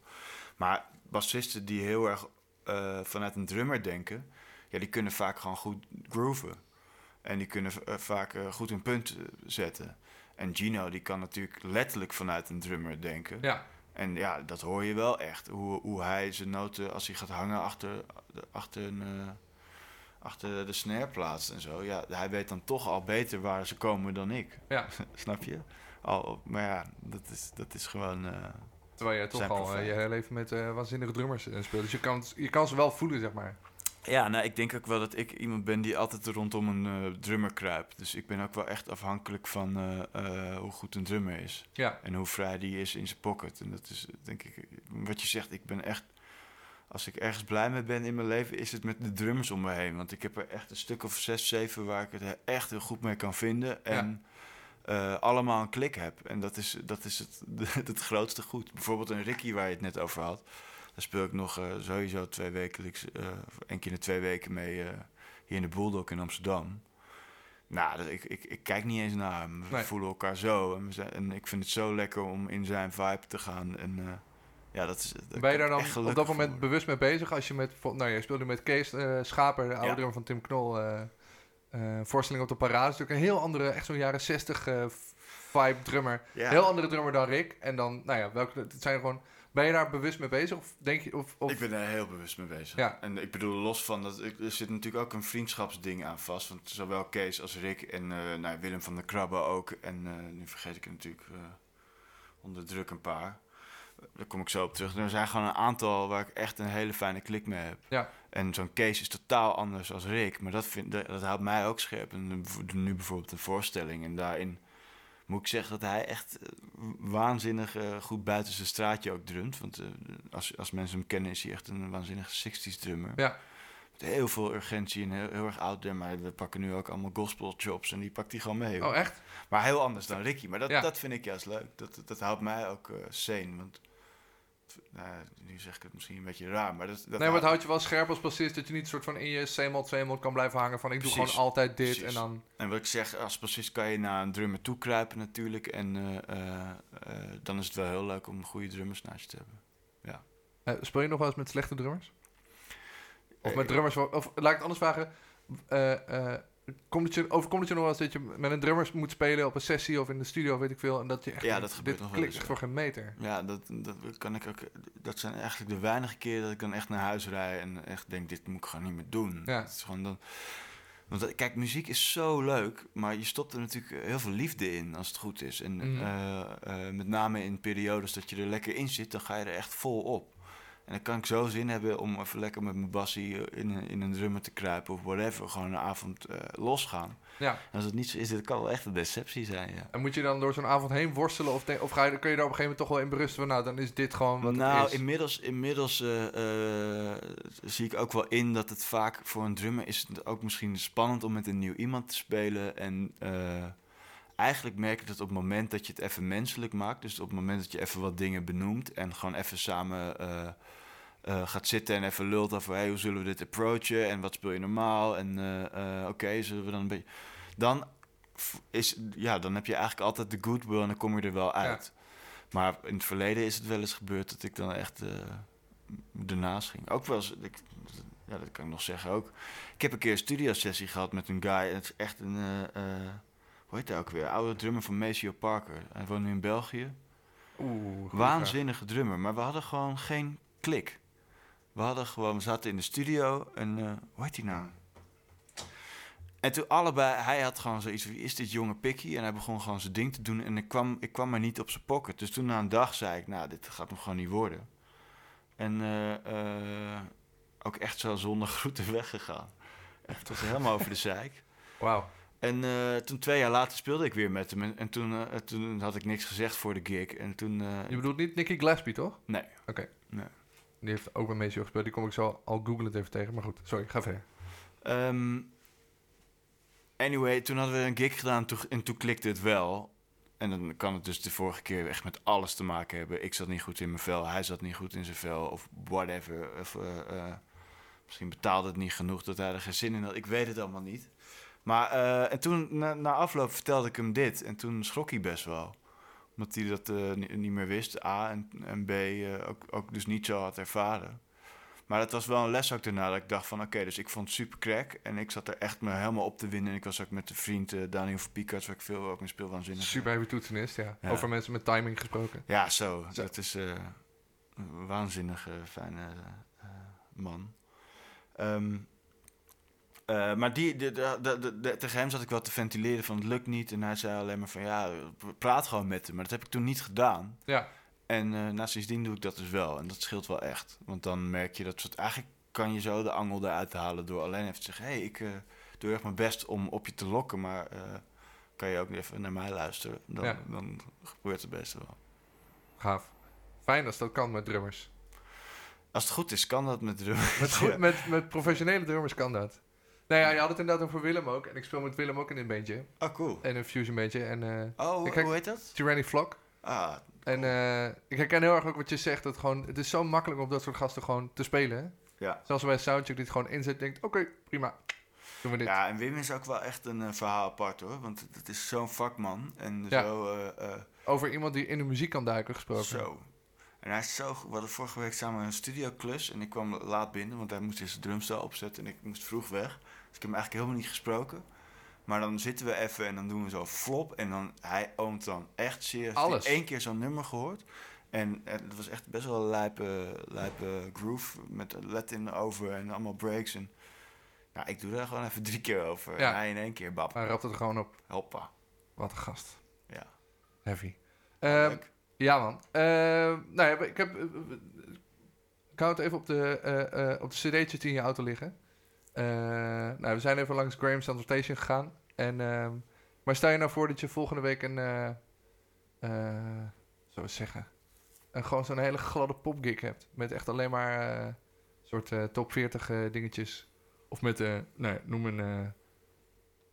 Maar bassisten die heel erg eh, vanuit een drummer denken. Ja, die kunnen vaak gewoon goed grooven. En die kunnen eh, vaak goed hun punt zetten. En Gino, die kan natuurlijk letterlijk vanuit een drummer denken. Ja, En ja, dat hoor je wel echt. Hoe, hoe hij zijn noten, als hij gaat hangen achter, de- achter, een, eh, achter de snare plaatst en zo. Ja, hij weet dan toch al beter waar ze komen dan ik. ja. Snap je? Al, maar ja, dat is, dat is gewoon... eh, Terwijl jij toch al eh, je hele leven met waanzinnige drummers speelt. Dus je kan, je kan ze wel voelen, zeg maar. Ja, nou, ik denk ook wel dat ik iemand ben die altijd rondom een eh, drummer kruipt. Dus ik ben ook wel echt afhankelijk van eh, eh, hoe goed een drummer is. Ja, En hoe vrij die is in zijn pocket. En dat is, denk ik, wat je zegt, ik ben echt... Als ik ergens blij mee ben in mijn leven, is het met de drummers om me heen. Want ik heb er echt een stuk of zes, zeven waar ik het echt heel goed mee kan vinden. En allemaal een klik heb. En dat is, dat is het, het grootste goed. Bijvoorbeeld een Ricky waar je het net over had. Daar speel ik nog eh, sowieso twee wekelijks, eh, of één keer in de twee weken mee eh, hier in de Bulldog in Amsterdam. Nou, dat, ik, ik, ik kijk niet eens naar hem. We Nee. voelen elkaar zo. En, zijn, en ik vind het zo lekker om in zijn vibe te gaan. En ja, dat is. ben je daar dan op dat moment bewust mee bezig? Als je met, nou, je speelde met Kees Schaper, de oude Ja. drummer van Tim Knol, voorstelling op de parade. is natuurlijk een heel andere, echt zo'n jaren 60 eh, vibe drummer. Ja. Heel andere drummer dan Rick. En dan, nou ja, welke, het zijn gewoon, ben je daar bewust mee bezig? Of denk je, of, of Ik ben daar heel bewust mee bezig. Ja. En ik bedoel, los van dat, er zit natuurlijk ook een vriendschapsding aan vast. Want zowel Kees als Rick en eh, nou, Willem van der Krabbe ook. En eh, nu vergeet ik er natuurlijk eh, onder druk een paar. Daar kom ik zo op terug. Er zijn gewoon een aantal waar ik echt een hele fijne klik mee heb. Ja. En zo'n Kees is totaal anders als Rick. Maar dat, vind, dat, dat houdt mij ook scherp. En nu bijvoorbeeld een voorstelling. En daarin moet ik zeggen dat hij echt eh, waanzinnig eh, goed buiten zijn straatje ook drumt. Want eh, als, als mensen hem kennen is hij echt een waanzinnige 60s drummer. Ja. Met heel veel urgentie en heel, heel erg oud. Maar we pakken nu ook allemaal gospel jobs en die pakt hij gewoon mee. hoor. Oh, echt? Maar heel anders dan Ricky. Maar dat, Ja. dat vind ik juist leuk. Dat, dat houdt mij ook sane. Want nou, nu zeg ik het misschien een beetje raar. Maar dat, dat nee, maar het houdt je wel scherp als bassist dat je niet soort van in je C-mod, C-mod kan blijven hangen van ik doe gewoon altijd dit Precies. en dan... En wat ik zeg, als bassist kan je naar een drummer toe kruipen natuurlijk. En eh, eh, eh, dan is het wel heel leuk om goede drummers naast je te hebben. Eh, speel je nog wel eens met slechte drummers? Of met drummers, of laat ik het anders vragen. Komt het je, overkomt het je nog wel eens dat je met een drummer moet spelen op een sessie of in de studio, weet ik veel, en dat je echt Ja, dat gebeurt dit nog wel klikt eens, voor geen meter. Ja, dat, dat kan ik ook. Dat zijn eigenlijk de weinige keren dat ik dan echt naar huis rijd en echt denk, dit moet ik gewoon niet meer doen. Ja. Het is gewoon dan. Want eh, kijk, muziek is zo leuk, maar je stopt er natuurlijk heel veel liefde in als het goed is. En Mhm. eh, eh, met name in periodes dat je er lekker in zit, dan ga je er echt vol op. En dan kan ik zo zin hebben om even lekker met mijn bassie eh, in, een- in een drummer te kruipen of whatever. Gewoon een avond eh, losgaan. Ja. En als het niet zo is, dat kan wel echt een deceptie zijn, ja. En moet je dan door zo'n avond heen worstelen of, of ga je, kun je daar op een gegeven moment toch wel in berusten van, nou, dan is dit gewoon wat nou, het is. inmiddels, inmiddels eh, zie ik ook wel in dat het vaak voor een drummer is het ook misschien spannend om met een nieuw iemand te spelen. En eigenlijk merk ik dat op het moment dat je het even menselijk maakt, dus op het moment dat je even wat dingen benoemt en gewoon even samen eh, eh, gaat zitten en even lult over hey, hoe zullen we dit approachen en wat speel je normaal en eh, oké, zullen we dan een beetje. Dan, is, ja, dan heb je eigenlijk altijd de goodwill en dan kom je er wel uit. Maar in het verleden is het wel eens gebeurd dat ik dan echt ernaast ging. Ook wel eens, ik, ja, dat kan ik nog zeggen ook. Ik heb een keer een studiosessie gehad met een guy. En het is echt een, hoe heet hij ook weer? Oude drummer van Maceo Parker. Hij woont nu in België. Oeh, Waanzinnige drummer, maar we hadden gewoon geen klik. We hadden gewoon, we zaten in de studio en eh, hoe heet die nou? En toen allebei, hij had gewoon zoiets wie is dit jonge pikkie? En hij begon gewoon zijn ding te doen en ik kwam, ik kwam maar niet op zijn pocket. Dus toen na een dag zei ik, nou, dit gaat nog gewoon niet worden. En eh, eh, ook echt zo zonder groeten weggegaan. Echt, het was helemaal over de zeik. Wauw. En eh, toen twee jaar later speelde ik weer met hem. En, en toen, eh, toen had ik niks gezegd voor de gig. En toen... eh, Je bedoelt niet Nicky Gillespie, toch? Nee. Oké. Nee. Die heeft ook met Maceo gespeeld. Die kom ik zo al googlen even tegen. Maar goed, sorry, ga verder. Ehm, anyway, toen hadden we een gig gedaan toen- en toen klikte het wel. En dan kan het dus de vorige keer echt met alles te maken hebben. Ik zat niet goed in mijn vel, hij zat niet goed in zijn vel of whatever. Of, misschien betaalde het niet genoeg dat hij er geen zin in had. Ik weet het allemaal niet. Maar eh, en toen, na, na afloop, vertelde ik hem dit. En toen schrok hij best wel. Omdat hij dat eh, ni- niet meer wist, A. En, en B, eh, ook, ook dus niet zo had ervaren. Maar het was wel een les ook daarna dat ik dacht van oké, dus ik vond het super crack. En ik zat er echt me helemaal op te winnen. En ik was ook met de vriend Daniel van Piekarts, waar ik veel ook met speel waanzinnig. Super heavy toetsenist, ja. Ja. Over mensen met timing gesproken. Ja, zo. Zo. Dat is een waanzinnige, fijne man. Ehm, eh, maar die, de, de, de, tegen hem zat ik wel te ventileren van het lukt niet. En hij zei alleen maar van ja, praat gewoon met hem. Maar dat heb ik toen niet gedaan. Ja, En eh na sindsdien doe ik dat dus wel. En dat scheelt wel echt. Want dan merk je dat soort... Eigenlijk kan je zo de angel eruit halen door alleen even te zeggen... hé, hey, ik eh, doe echt mijn best om op je te lokken, maar kan je ook even naar mij luisteren. Dan, Ja. dan gebeurt het best wel. gaaf. Fijn als dat kan met drummers. Als het goed is, kan dat met drum. Met, goed, Ja. met, met professionele drummers kan dat. Nou ja, je had het inderdaad over Willem ook. En ik speel met Willem ook in een bandje. Oh, cool. En een fusion bandje. En eh Oh, hoe heet dat? Tyranny Flock. Ah, En eh, ik herken heel erg ook wat je zegt. Dat gewoon, het is zo makkelijk om dat soort gasten gewoon te spelen. hè. ja. Zelfs bij Soundcheck die het gewoon inzet. Denkt, oké, prima. Doen we dit. Ja, en Wim is ook wel echt een eh, verhaal apart hoor. Want het, is zo'n vakman. En Ja. zo... Over iemand die in de muziek kan duiken gesproken. Zo. En hij is zo goed. We hadden vorige week samen een studioklus. En ik kwam laat binnen, want hij moest zijn drumstel opzetten. En ik moest vroeg weg. Dus ik heb hem eigenlijk helemaal niet gesproken. Maar dan zitten we even en dan doen we zo flop. En dan, hij oomt dan echt serieus. Alles. Eén keer zo'n nummer gehoord. En eh, het was echt best wel een lijpe, lijpe groove. Met Latin over en allemaal breaks. En, ja, ik doe daar gewoon even drie keer over. Ja. En hij in één keer, bab. Hij rapt het er gewoon op. Hoppa. Wat een gast. Ja. Heavy. Oh, Ehm, ja, man. Ehm, nou ja, ik heb... eh, eh, ik hou het even op de, eh, eh, op de cd'tjes die in je auto liggen. Eh, nou, we zijn even langs Graham's Transportation gegaan. En, ehm, maar stel je nou voor dat je volgende week een... eh eh, zo zeggen... Een, gewoon zo'n hele gladde popgig hebt. Met echt alleen maar eh soort top 40 eh, dingetjes. Of met, nou, noem een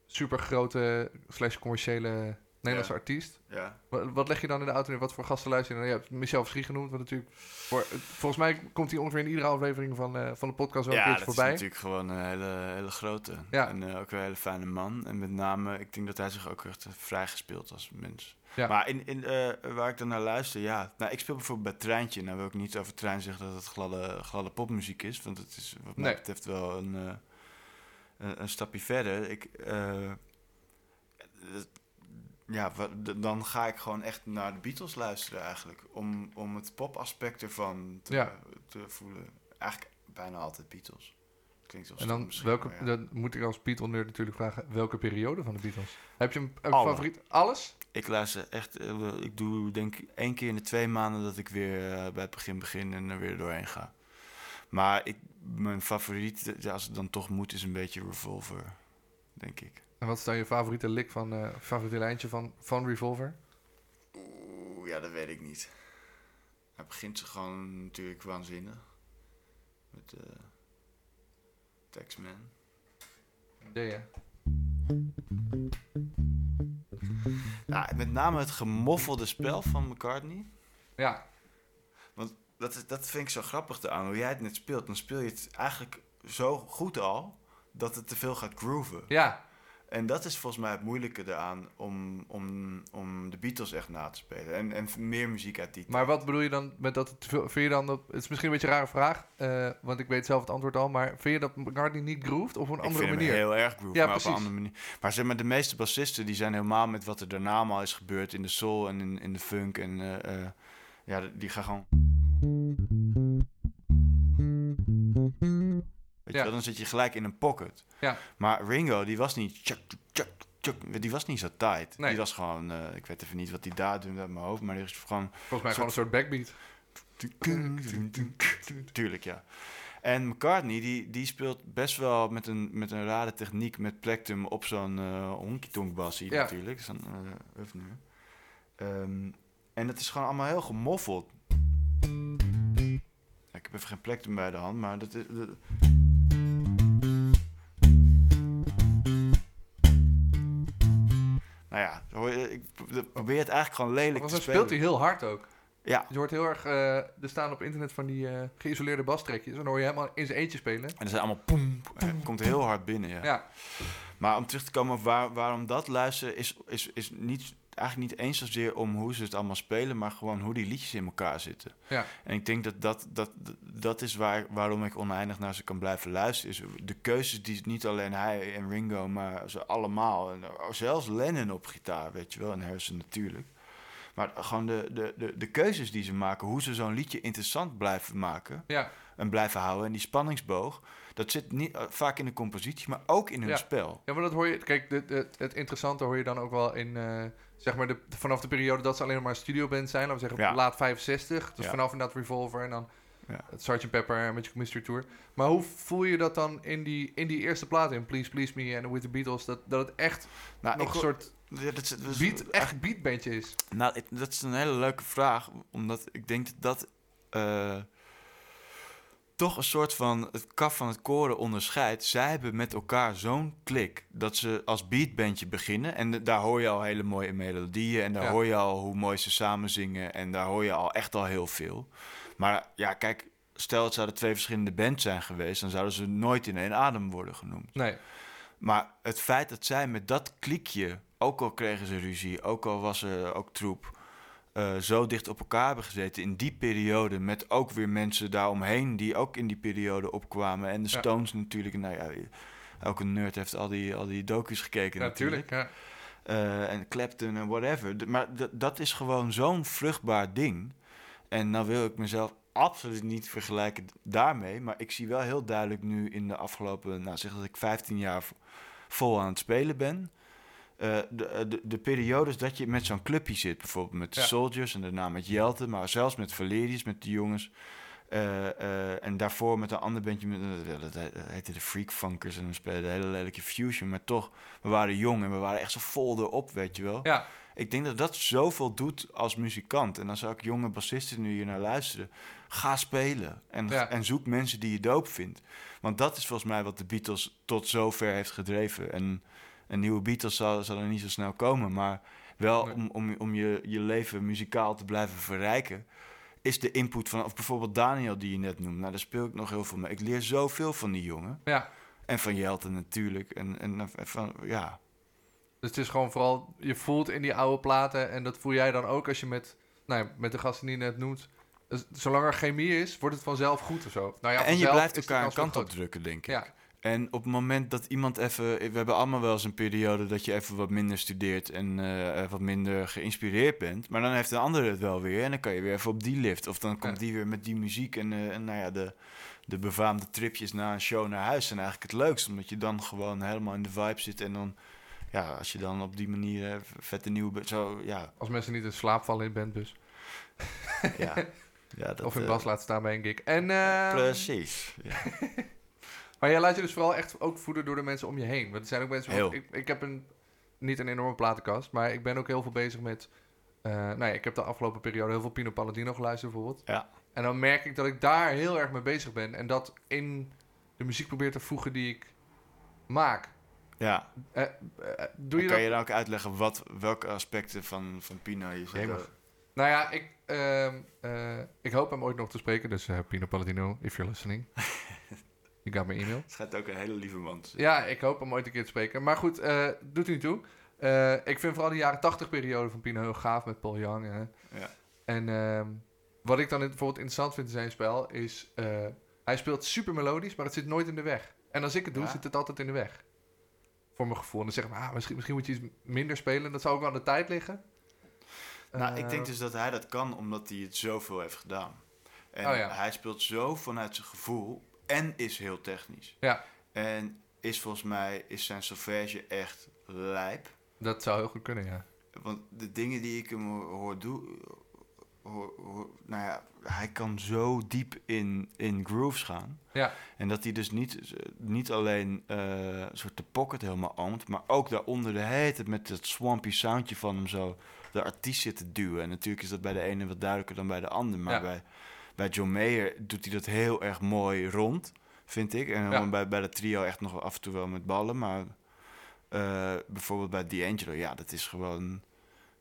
super grote slash commerciële Nederlandse Ja. artiest. Ja. Wat, wat leg je dan in de auto en wat voor gasten luister je dan? Je hebt Michel Verschie genoemd, wat natuurlijk... Voor, volgens mij komt hij ongeveer in iedere aflevering van, eh, van de podcast wel een Ja, keertje dat voorbij. is natuurlijk gewoon een hele, hele grote. Ja. En eh, ook een hele fijne man. En met name, ik denk dat hij zich ook echt eh, vrijgespeeld als mens. Ja. Maar in, in, eh, waar ik dan naar luister, ja. Nou, ik speel bijvoorbeeld bij Treintje. Nou wil ik niet over Trein zeggen dat het gladde, gladde popmuziek is. Want het is wat mij Nee. betreft wel een, eh, een, een stapje verder. Ik, eh, het- ja, dan ga ik gewoon echt naar de Beatles luisteren eigenlijk. Om, om het popaspect ervan te, Ja. te voelen. Eigenlijk bijna altijd Beatles. Klinkt wel En dan, welke, maar ja. dan moet ik als Beatle-nerd natuurlijk vragen... welke periode van de Beatles? Heb je een, een favoriet? Alles? Ik luister echt... eh, ik doe denk ik één keer in de twee maanden dat ik weer eh, bij het begin begin en er weer doorheen ga. Maar ik, mijn favoriet, als het dan toch moet, is een beetje Revolver. Denk ik. En wat is dan je favoriete lick van... eh favoriete lijntje van, van Revolver? Oeh, ja, dat weet ik niet. Hij begint ze gewoon natuurlijk waanzinnig. Met eh Taxman. Hè? Ja, met name het gemoffelde spel van McCartney. Ja, Dat, is- dat vind ik zo grappig aan. Hoe jij het net speelt, dan speel je het eigenlijk zo goed al dat het te veel gaat grooven. ja. En dat is volgens mij het moeilijke eraan om, om, om de Beatles echt na te spelen. En, en meer muziek uit die Maar wat bedoel je dan met dat. Vind je dan dat... Het is misschien een beetje een rare vraag, eh, want ik weet zelf het antwoord al. Maar vind je dat McCartney niet groeft op een ik andere vind manier? heel erg groove, Ja, maar op precies. een andere manier. Maar zeg maar, de meeste bassisten die zijn helemaal met wat er daarna allemaal is gebeurd in de soul en in, in de funk. En eh, eh, ja, die gaan gewoon... Weet je dan zit je gelijk in een pocket. Ja. Maar Ringo, die was niet... Tjuk, tjuk, tjuk, die was niet zo tight. Nee. Die was gewoon... eh, ik weet even niet wat hij daar doet uit mijn hoofd, maar die is gewoon... Volgens mij gewoon een soort backbeat. Tuurlijk, ja. En McCartney, die, die speelt best wel met een, met een rare techniek met plectum op zo'n eh honky-tonk Ja. natuurlijk. Zo'n uh. Ehm, en het is gewoon allemaal heel gemoffeld. Ja, ik heb even geen plectum bij de hand, maar dat is... dat- Nou ja, je, ik probeer het eigenlijk gewoon lelijk te dan spelen. speelt hij heel hard ook. Ja, Je hoort heel erg... eh, er staan op internet van die eh, geïsoleerde bastrekjes. En dan hoor je helemaal in zijn eentje spelen. en er zijn allemaal poem. Het komt heel hard binnen, ja. Ja, Maar om terug te komen op waar, waarom dat luisteren is, is, is niet eigenlijk niet eens zozeer om hoe ze het allemaal spelen, maar gewoon hoe die liedjes in elkaar zitten. Ja. En ik denk dat dat, dat, dat is waar, waarom ik oneindig naar ze kan blijven luisteren. Is de keuzes die niet alleen hij en Ringo, maar ze allemaal. En zelfs Lennon op gitaar, weet je wel, en Harrison natuurlijk. Maar gewoon de, de, de, de keuzes die ze maken, hoe ze zo'n liedje interessant blijven maken Ja, en blijven houden. En die spanningsboog, dat zit niet, eh, vaak in de compositie, maar ook in hun Ja. spel. ja maar dat hoor je... Kijk, het interessante hoor je dan ook wel in... eh, zeg maar de, vanaf de periode dat ze alleen maar een studioband zijn. Laten we zeggen Ja. laat 65. Dus Ja. vanaf inderdaad Revolver en dan Ja. het Sgt. Pepper en Magic Mystery Tour. Maar hoe voel je dat dan in die, in die eerste plaat in Please Please Me en With The Beatles? Dat, dat het echt Nou, nog een soort ja, dat, is- dat is- beat, echt beatbandje is. Nou, ik- dat is een hele leuke vraag. Omdat ik denk dat dat eh, toch een soort van het kaf van het koren onderscheidt. Zij hebben met elkaar zo'n klik dat ze als beatbandje beginnen. En daar hoor je al hele mooie melodieën. En daar Ja. hoor je al hoe mooi ze samen zingen. En daar hoor je al echt al heel veel. Maar ja, kijk, stel het zouden twee verschillende bands zijn geweest... dan zouden ze nooit in één adem worden genoemd. Nee, Maar het feit dat zij met dat klikje, ook al kregen ze ruzie, ook al was er ook troep, eh, zo dicht op elkaar hebben gezeten in die periode, met ook weer mensen daaromheen die ook in die periode opkwamen. En de Ja. Stones natuurlijk, nou ja, elke nerd heeft al die, al die docu's gekeken natuurlijk. natuurlijk. Ja. Eh, en Clapton en whatever. Maar dat is gewoon zo'n vruchtbaar ding. En nou wil ik mezelf absoluut niet vergelijken daarmee. Maar ik zie wel heel duidelijk nu in de afgelopen, nou zeg dat ik 15 jaar vol aan het spelen ben. Eh, de, de, de periodes dat je met zo'n clubje zit, bijvoorbeeld met de Ja. Soldiers en daarna met Jelte, maar zelfs met Valerius, met de jongens. Eh, eh, en daarvoor met een ander bandje, met, eh, dat he- dat heette de Freak Funkers. En we speelden een hele lelijke fusion. Maar toch, we waren jong en we waren echt zo vol erop, weet je wel. ja, Ik denk dat dat zoveel doet als muzikant. En dan zou ik jonge bassisten nu hier naar luisteren. Ga spelen. En, Ja. en zoek mensen die je doop vindt. Want dat is volgens mij wat de Beatles tot zover heeft gedreven. En een nieuwe Beatles zal, zal er niet zo snel komen. Maar wel Nee. om, om, om je, je leven muzikaal te blijven verrijken. Is de input van, of bijvoorbeeld Daniel die je net noemt. Nou, daar speel ik nog heel veel mee. Ik leer zoveel van die jongen. ja. En van Jelte natuurlijk. En, en van, ja, Dus het is gewoon vooral, je voelt in die oude platen en dat voel jij dan ook als je met, nou ja, met de gasten die je net noemt. Dus zolang er chemie is, wordt het vanzelf goed of zo. Nou ja, en je blijft elkaar een kant op drukken, denk ik. Ja, En op het moment dat iemand even... We hebben allemaal wel eens een periode dat je even wat minder studeert... en eh, wat minder geïnspireerd bent. Maar dan heeft de andere het wel weer. En dan kan je weer even op die lift. Of dan komt die weer met die muziek. En, eh, en nou ja, de, de befaamde tripjes na een show naar huis zijn eigenlijk het leukst. Omdat je dan gewoon helemaal in de vibe zit. En dan, ja, als je dan op die manier eh, vette nieuwe... be- Zo, ja, als mensen niet in slaap vallen in bandbus. ja. ja dat, of in bas laten staan bij een gig. En, eh, Precies. Ja. Maar jij laat je dus vooral echt ook voeden door de mensen om je heen. Want er zijn ook mensen... Heel. Ik, ik heb een, niet een enorme platenkast, maar ik ben ook heel veel bezig met... eh nou ja, ik heb de afgelopen periode heel veel Pino Palladino geluisterd bijvoorbeeld. Ja. En dan merk ik dat ik daar heel erg mee bezig ben. En dat in de muziek probeer te voegen die ik maak. ja. Eh, eh, doe je kan dat? je dan ook uitleggen wat, welke aspecten van, van Pino je zegt? Nou ja, ik, ehm, eh, ik hoop hem ooit nog te spreken. Dus Pino Palladino, if you're listening. you got my email. Het schijnt ook een hele lieve man te zijn. Ja, ik hoop hem ooit een keer te spreken. Maar goed, eh, doet u niet toe. Eh, ik vind vooral de jaren 80 periode van Pino heel gaaf met Paul Young. Hè. Ja. En ehm, wat ik dan bijvoorbeeld interessant vind in zijn spel is... eh, hij speelt super melodisch, maar het zit nooit in de weg. En als ik het doe, Ja. zit het altijd in de weg. Voor mijn gevoel. En dan zeg ik, ah, misschien, misschien moet je iets minder spelen. Dat zou ook wel aan de tijd liggen. Nou, ik denk dus dat hij dat kan omdat hij het zoveel heeft gedaan. En Oh ja. hij speelt zo vanuit zijn gevoel en is heel technisch. Ja, En is volgens mij is zijn solfège echt lijp. dat zou heel goed kunnen, ja. Want de dingen die ik hem hoor, doen... Hoor, hoor- nou ja, hij kan zo diep in, in grooves gaan. Ja, En dat hij dus niet, niet alleen eh, een soort de pocket helemaal oomt, maar ook daaronder de heet met dat swampy soundje van hem zo de artiest zit te duwen. En natuurlijk is dat bij de ene wat duidelijker dan bij de ander. Maar Ja. bij, bij John Mayer doet hij dat heel erg mooi rond, vind ik. En Ja. bij, bij de trio echt nog af en toe wel met ballen. Maar eh, bijvoorbeeld bij D'Angelo, ja, dat is gewoon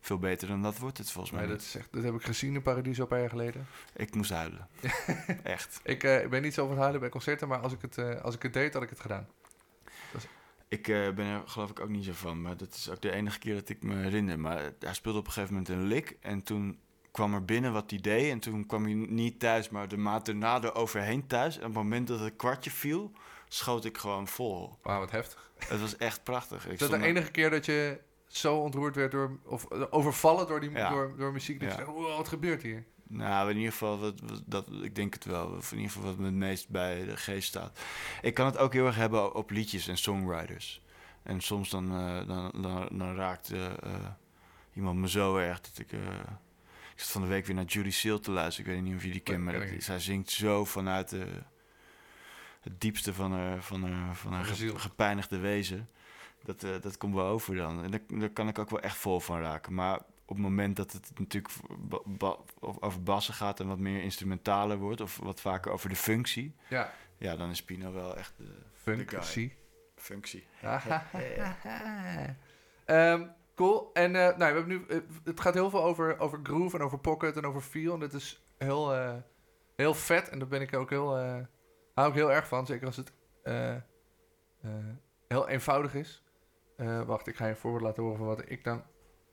veel beter dan dat wordt het volgens mij. dat, is echt, dat heb ik gezien in Paradiso een paar jaar geleden. Ik moest huilen. echt. Ik, eh, ik ben niet zo van huilen bij concerten, maar als ik, het, eh, als ik het deed, had ik het gedaan. Ik ben er geloof ik ook niet zo van, maar dat is ook de enige keer dat ik me herinner. Maar hij speelde op een gegeven moment een lik en toen kwam er binnen wat hij deed. En toen kwam hij niet thuis, maar de maand erna er overheen thuis. En op het moment dat het kwartje viel, schoot ik gewoon vol. Wauw, wat heftig. Het was echt prachtig. Ik Is dat de enige keer dat je zo ontroerd werd door... Of eh, overvallen door, die, Ja. door, door muziek? Dat Ja. je dacht, wow, wat gebeurt hier? Nou, in ieder geval, wat, wat- dat, ik denk het wel. Of in ieder geval wat me het meest bij de geest staat. Ik kan het ook heel erg hebben op liedjes en songwriters. En soms dan, eh, dan, dan, dan raakt eh, iemand me zo erg dat ik... ik zat van de week weer naar Judy Seal te luisteren. Ik weet niet of je die kent, maar dat, zij zingt zo vanuit de, het diepste van haar, van haar, van haar ge- gepijnigde wezen. Dat, eh, dat komt wel over dan. En daar, daar kan ik ook wel echt vol van raken. Maar op het moment dat het natuurlijk ba- ba- of over bassen gaat en wat meer instrumentaler wordt, of wat vaker over de functie, Ja, ja, dan is Pino wel echt de functie. functie. Ehm, cool. En eh, nou, we hebben nu, eh, het gaat heel veel over, over groove en over pocket en over feel. En dat is heel, eh, heel vet. En daar ben ik ook heel, hou ik heel erg van. Zeker als het heel eenvoudig is. Wacht, ik ga je een voorbeeld laten horen van wat ik dan...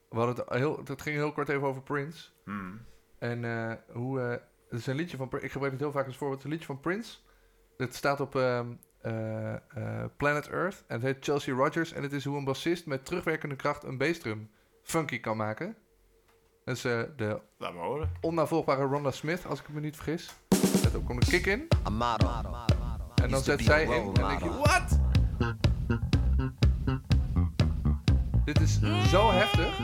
Hadden het heel, het ging heel kort even over Prince. Hmm. En hoe... het is een liedje van... Ik gebruik het heel vaak als voorbeeld. Het is een liedje van Prince. Het staat op ehm, eh, eh, Planet Earth. En het heet Chelsea Rogers. En het is hoe een bassist met terugwerkende kracht een bassdrum funky kan maken. Dat is eh, de Laat me horen. onnavolgbare Rhonda Smith, als ik me niet vergis. Let op, komt een kick in. En dan zet zij in. En dan denk je, wat? Dit is zo heftig.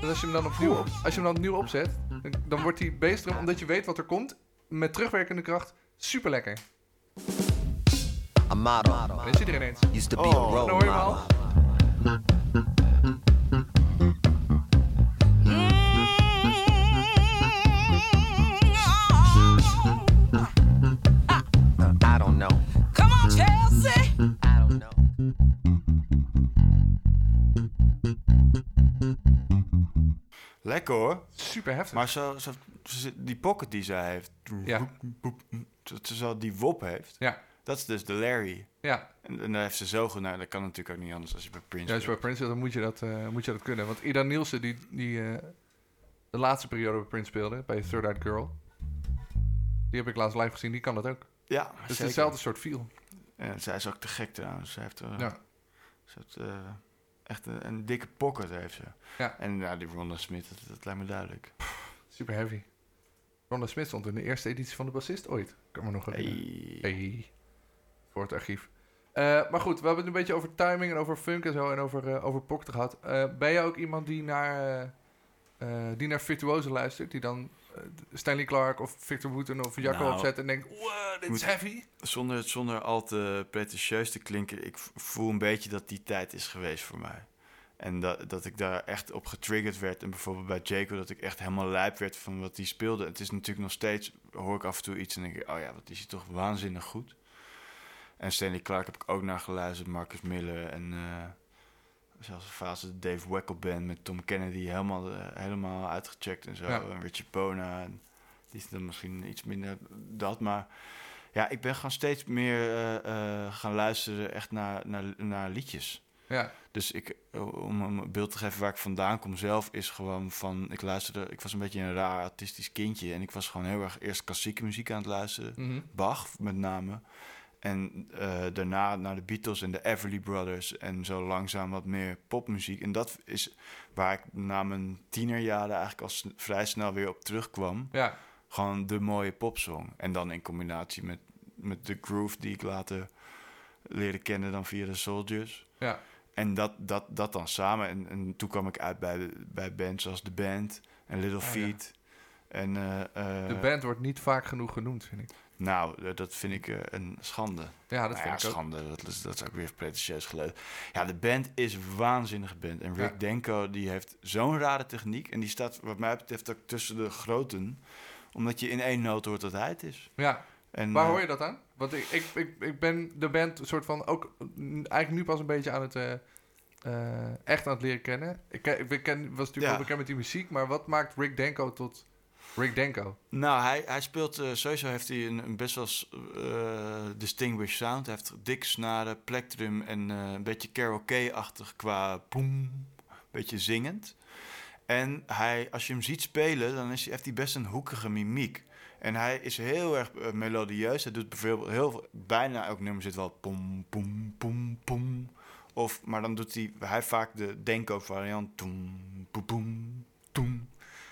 Dat als je hem dan opnieuw, op, als je hem dan opnieuw opzet, dan, dan wordt die bassdrum, omdat je weet wat er komt, met terugwerkende kracht, super lekker. A model. Er ineens. Used to be Oh, a role Dan hoor je hem al. model. I don't know. Come on, Chelsea. I don't know. Lekker hoor. Super heftig. Maar zo, zo, zo- die pocket die zij heeft, Ja. dat ze zo die wop heeft, Ja, dat is dus de Larry. ja. En, en daar heeft ze zo goed naar. Dat kan natuurlijk ook niet anders als je bij Prince Ja, als je bij. Prince dan moet je dat, eh, moet je dat kunnen. Want Ida Nielsen, die, die eh, de laatste periode bij Prince speelde, bij Third Eyed Girl, die heb ik laatst live gezien, die kan dat ook. Ja, Het is zeker. hetzelfde soort feel. En zij is ook te gek trouwens. Zij heeft, eh, Ja. ze heeft echt een, een dikke pocket heeft ze. Ja. En ja, die Ronda Smith, dat, dat lijkt me duidelijk. Super heavy. Ronda Smith stond in de eerste editie van de bassist ooit. Kan me nog herinneren. Hey. Hey. Voor het archief. Eh, maar goed, we hebben het een beetje over timing en over funk en zo en over, eh over pocket gehad. Eh, ben je ook iemand die naar, die naar virtuozen luistert? Die dan Stanley Clark of Victor Wooten of Jacco Nou, opzet en denkt, wow, dit is heavy. Zonder, zonder al te pretentieus te klinken, ik voel een beetje dat die tijd is geweest voor mij. En dat, dat ik daar echt op getriggerd werd. En bijvoorbeeld bij Jaco, dat ik echt helemaal lijp werd van wat hij speelde. Het is natuurlijk nog steeds, hoor ik af en toe iets en denk ik, oh ja, wat is hij toch waanzinnig goed. En Stanley Clark heb ik ook naar geluisterd, Marcus Miller en eh, zelfs een fase de Dave Weckl Band met Tom Kennedy helemaal, eh, helemaal uitgecheckt en zo. Ja. En Richie Bona, en die is dan misschien iets minder dat, maar ja, ik ben gewoon steeds meer eh, gaan luisteren echt naar, naar, naar liedjes. Ja, Dus ik, om een beeld te geven waar ik vandaan kom zelf, is gewoon van... Ik luisterde, ik was een beetje een raar artistisch kindje. En ik was gewoon heel erg eerst klassieke muziek aan het luisteren. mhm. Bach met name. En eh, daarna naar de Beatles en de Everly Brothers. En zo langzaam wat meer popmuziek. En dat is waar ik na mijn tienerjaren eigenlijk al vrij snel weer op terugkwam. ja, Gewoon de mooie popsong. En dan in combinatie met, met de groove die ik later leerde kennen dan via de Soldiers. ja. En dat, dat, dat dan samen. En, en toen kwam ik uit bij, bij bands zoals The Band en Little Oh, ja. Feet. En, eh, De band wordt niet vaak genoeg genoemd, vind ik. Nou, eh, dat vind ik eh, een schande. Ja, dat Nou vind ja, ik ook. schande. Dat is, dat is ook weer pretentieus geleden. Ja, de band is een waanzinnige band. En Rick Ja. Denko, die heeft zo'n rare techniek. En die staat, wat mij betreft, ook tussen de groten. Omdat je in één noot hoort dat hij het is. Ja, En, waar eh, hoor je dat aan? Want ik, ik, ik, ik ben de band een soort van ook eigenlijk nu pas een beetje aan het echt aan het leren kennen. Ik, ik ken, was natuurlijk Ja. wel bekend met die muziek, maar wat maakt Rick Denko tot Rick Denko. Nou, hij, hij speelt... eh, sowieso heeft hij een, een best wel eh, distinguished sound. Hij heeft dik snaren, plektrum en eh, een beetje karaoke-achtig qua boem. Beetje zingend. En hij, als je hem ziet spelen, dan is heeft hij best een hoekige mimiek. En hij is heel erg melodieus. Hij doet bijvoorbeeld heel veel, bijna elk nummer zit wel pom, pom, pom, pom. Of, maar dan doet hij, hij vaak de Denko variant. Toem, poem, poem, toem.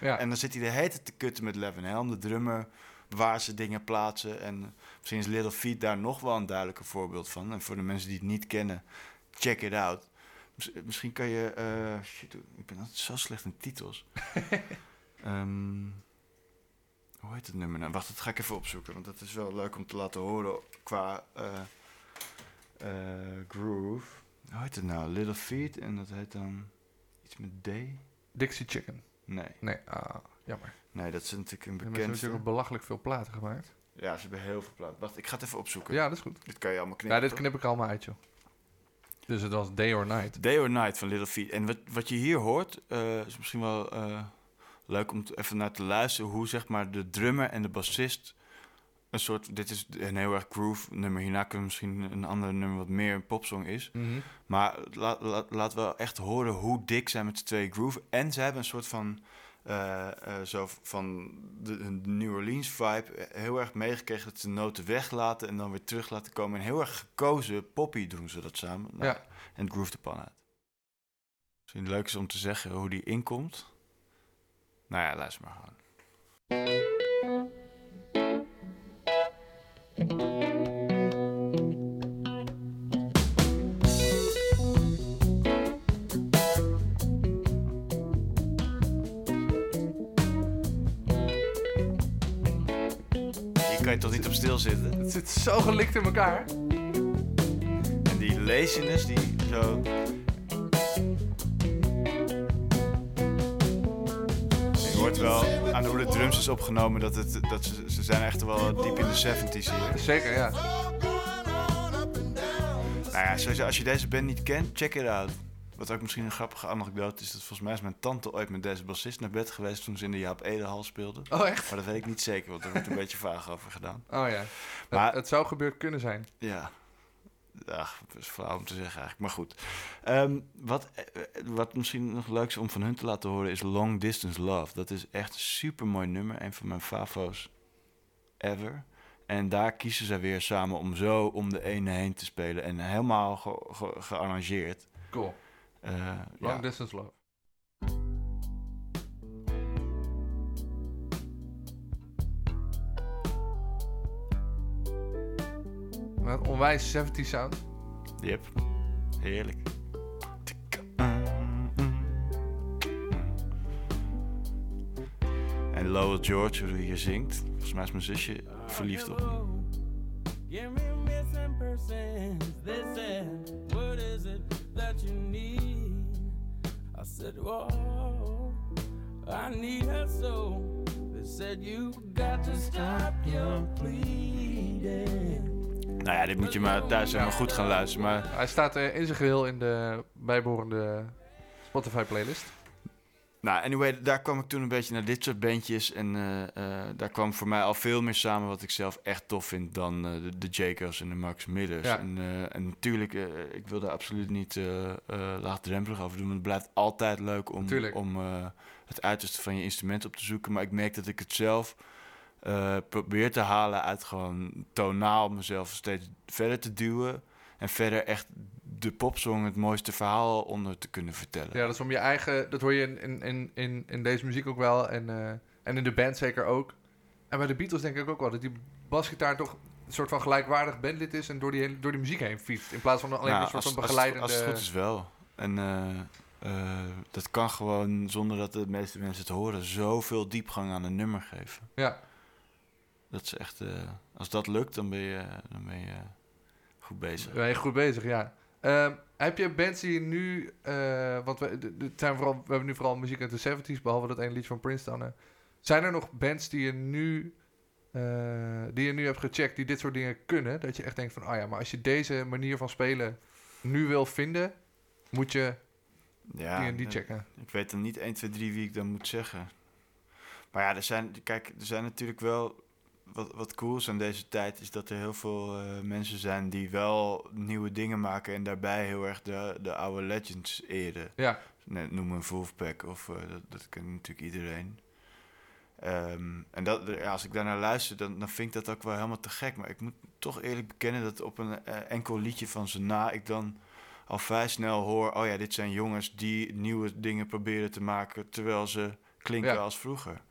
Ja. En dan zit hij de hele tijd te kutten met Levin Helm, de drummer, waar ze dingen plaatsen. En misschien is Little Feet daar nog wel een duidelijker voorbeeld van. En voor de mensen die het niet kennen, check it out. Mis- Misschien kan je... eh, shit, ik ben altijd zo slecht in titels. Ehm, hoe heet het nummer nou? Wacht, dat ga ik even opzoeken. Want dat is wel leuk om te laten horen qua eh, eh, groove. Hoe heet het nou? Little Feet. En dat heet dan iets met D? Dixie Chicken. Nee. Nee, ah, jammer. Nee, dat is natuurlijk een En ze hebben bekend. natuurlijk belachelijk veel platen gemaakt. Ja, ze hebben heel veel plaat. Wacht, ik ga het even opzoeken. Ja, dat is goed. Dit kan je allemaal Ja, knippen. dit toch? knip ik allemaal uit, joh. Dus het was Day or Night. Day or Night van Little Feet. En wat, wat je hier hoort, eh, is misschien wel eh, leuk om even naar te luisteren. Hoe zeg maar de drummer en de bassist een soort. Dit is een heel erg groove nummer. Hierna kunnen we misschien een ander nummer wat meer een popsong is. Mhm. Maar la, la- laten we echt horen hoe dik zij met z'n twee groove. En ze hebben een soort van. eh, eh, zo van de, de New Orleans vibe eh, heel erg meegekregen dat ze noten weglaten en dan weer terug laten komen. En heel erg gekozen poppy doen ze dat samen. Nou, Ja. En het groove de pan uit. Misschien leuk is om te zeggen hoe die inkomt. Nou ja, luister maar gewoon. Kan je toch niet op stilzitten? Het zit zo gelikt in elkaar. En die laziness, die zo... hoort wel aan hoe de drums is opgenomen dat, het, dat ze, ze zijn echt wel diep in de 70s hier. Zeker, ja. Nou ja, sowieso, als je deze band niet kent, check it out. Wat ook misschien een grappige anekdote is, dat volgens mij is mijn tante ooit met deze bassist naar bed geweest toen ze in de Jaap Edehal speelde. Oh, echt? Maar dat weet ik niet zeker, want er wordt een beetje vaag over gedaan. Oh ja. Maar- het, het zou gebeurd kunnen zijn. Ja. Ach, dat is flauw om te zeggen eigenlijk. Maar goed. Ehm, wat, eh, wat misschien nog leuk is om van hun te laten horen is Long Distance Love. Dat is echt een super mooi nummer. Een van mijn favo's ever. En daar kiezen ze weer samen om zo om de ene heen te spelen. En helemaal ge- ge- gearrangeerd. Cool. Eh, Long ja. Distance Love. Wat onwijs 70 sound. Yep. Heerlijk. En Lowell George, hoe hij hier zingt. Volgens mij is mijn zusje verliefd op hem. Give me missing persons. They said, What is it that you need? I said, Whoa, I need her so. They said, You got to stop your pleading. Nou ja, dit moet je maar thuis helemaal goed gaan luisteren. Maar Hij staat eh, in zijn geheel in de bijbehorende Spotify playlist. nou, anyway, daar kwam ik toen een beetje naar dit soort bandjes. En eh, eh, daar kwam voor mij al veel meer samen wat ik zelf echt tof vind dan eh, de, de Jacobs en de Max Millers. Ja. En, eh, en natuurlijk, eh, ik wil daar absoluut niet eh eh, laagdrempelig over doen. Maar het blijft altijd leuk om, om eh, het uiterste van je instrument op te zoeken. Maar ik merk dat ik het zelf eh, probeer te halen uit gewoon tonaal mezelf steeds verder te duwen. En verder echt de popsong het mooiste verhaal onder te kunnen vertellen. Ja, dat is om je eigen... Dat hoor je in, in, in, in, in deze muziek ook wel. En, eh, en in de band zeker ook. En bij de Beatles denk ik ook wel dat die basgitaar toch een soort van gelijkwaardig bandlid is... en door die, hele- door die muziek heen fietst. In plaats van alleen Nou, een soort als, van als- begeleidende... Als, het goed is wel. En eh, dat kan gewoon, zonder dat de meeste mensen het horen, zoveel diepgang aan een nummer geven. Ja, Dat is echt, eh, als dat lukt, dan ben je, dan ben je goed bezig. ben je goed bezig, ja. Ehm, heb je bands die je nu... eh, want we, de- de- het zijn vooral, we hebben nu vooral muziek uit de 70s... behalve dat ene liedje van Prince dan. Zijn er nog bands die je nu... eh, die je nu hebt gecheckt, die dit soort dingen kunnen... dat je echt denkt van... oh ja, maar als je deze manier van spelen nu wil vinden... moet je Ja, die en die checken. ik weet dan niet 1, 2, 3 wie ik dan moet zeggen. Maar ja, er zijn, kijk, er zijn natuurlijk wel... Wat, wat cool is aan deze tijd is dat er heel veel eh, mensen zijn die wel nieuwe dingen maken en daarbij heel erg de, de oude legends eren. Ja, Nee, noem een Wolfpack of eh, dat, dat kent natuurlijk iedereen. Ehm, en dat, ja, als ik daarnaar luister, dan, dan vind ik dat ook wel helemaal te gek. Maar ik moet toch eerlijk bekennen dat op een eh, enkel liedje van ze na ik dan al vrij snel hoor... oh ja, dit zijn jongens die nieuwe dingen proberen te maken... terwijl ze klinken Ja. als vroeger.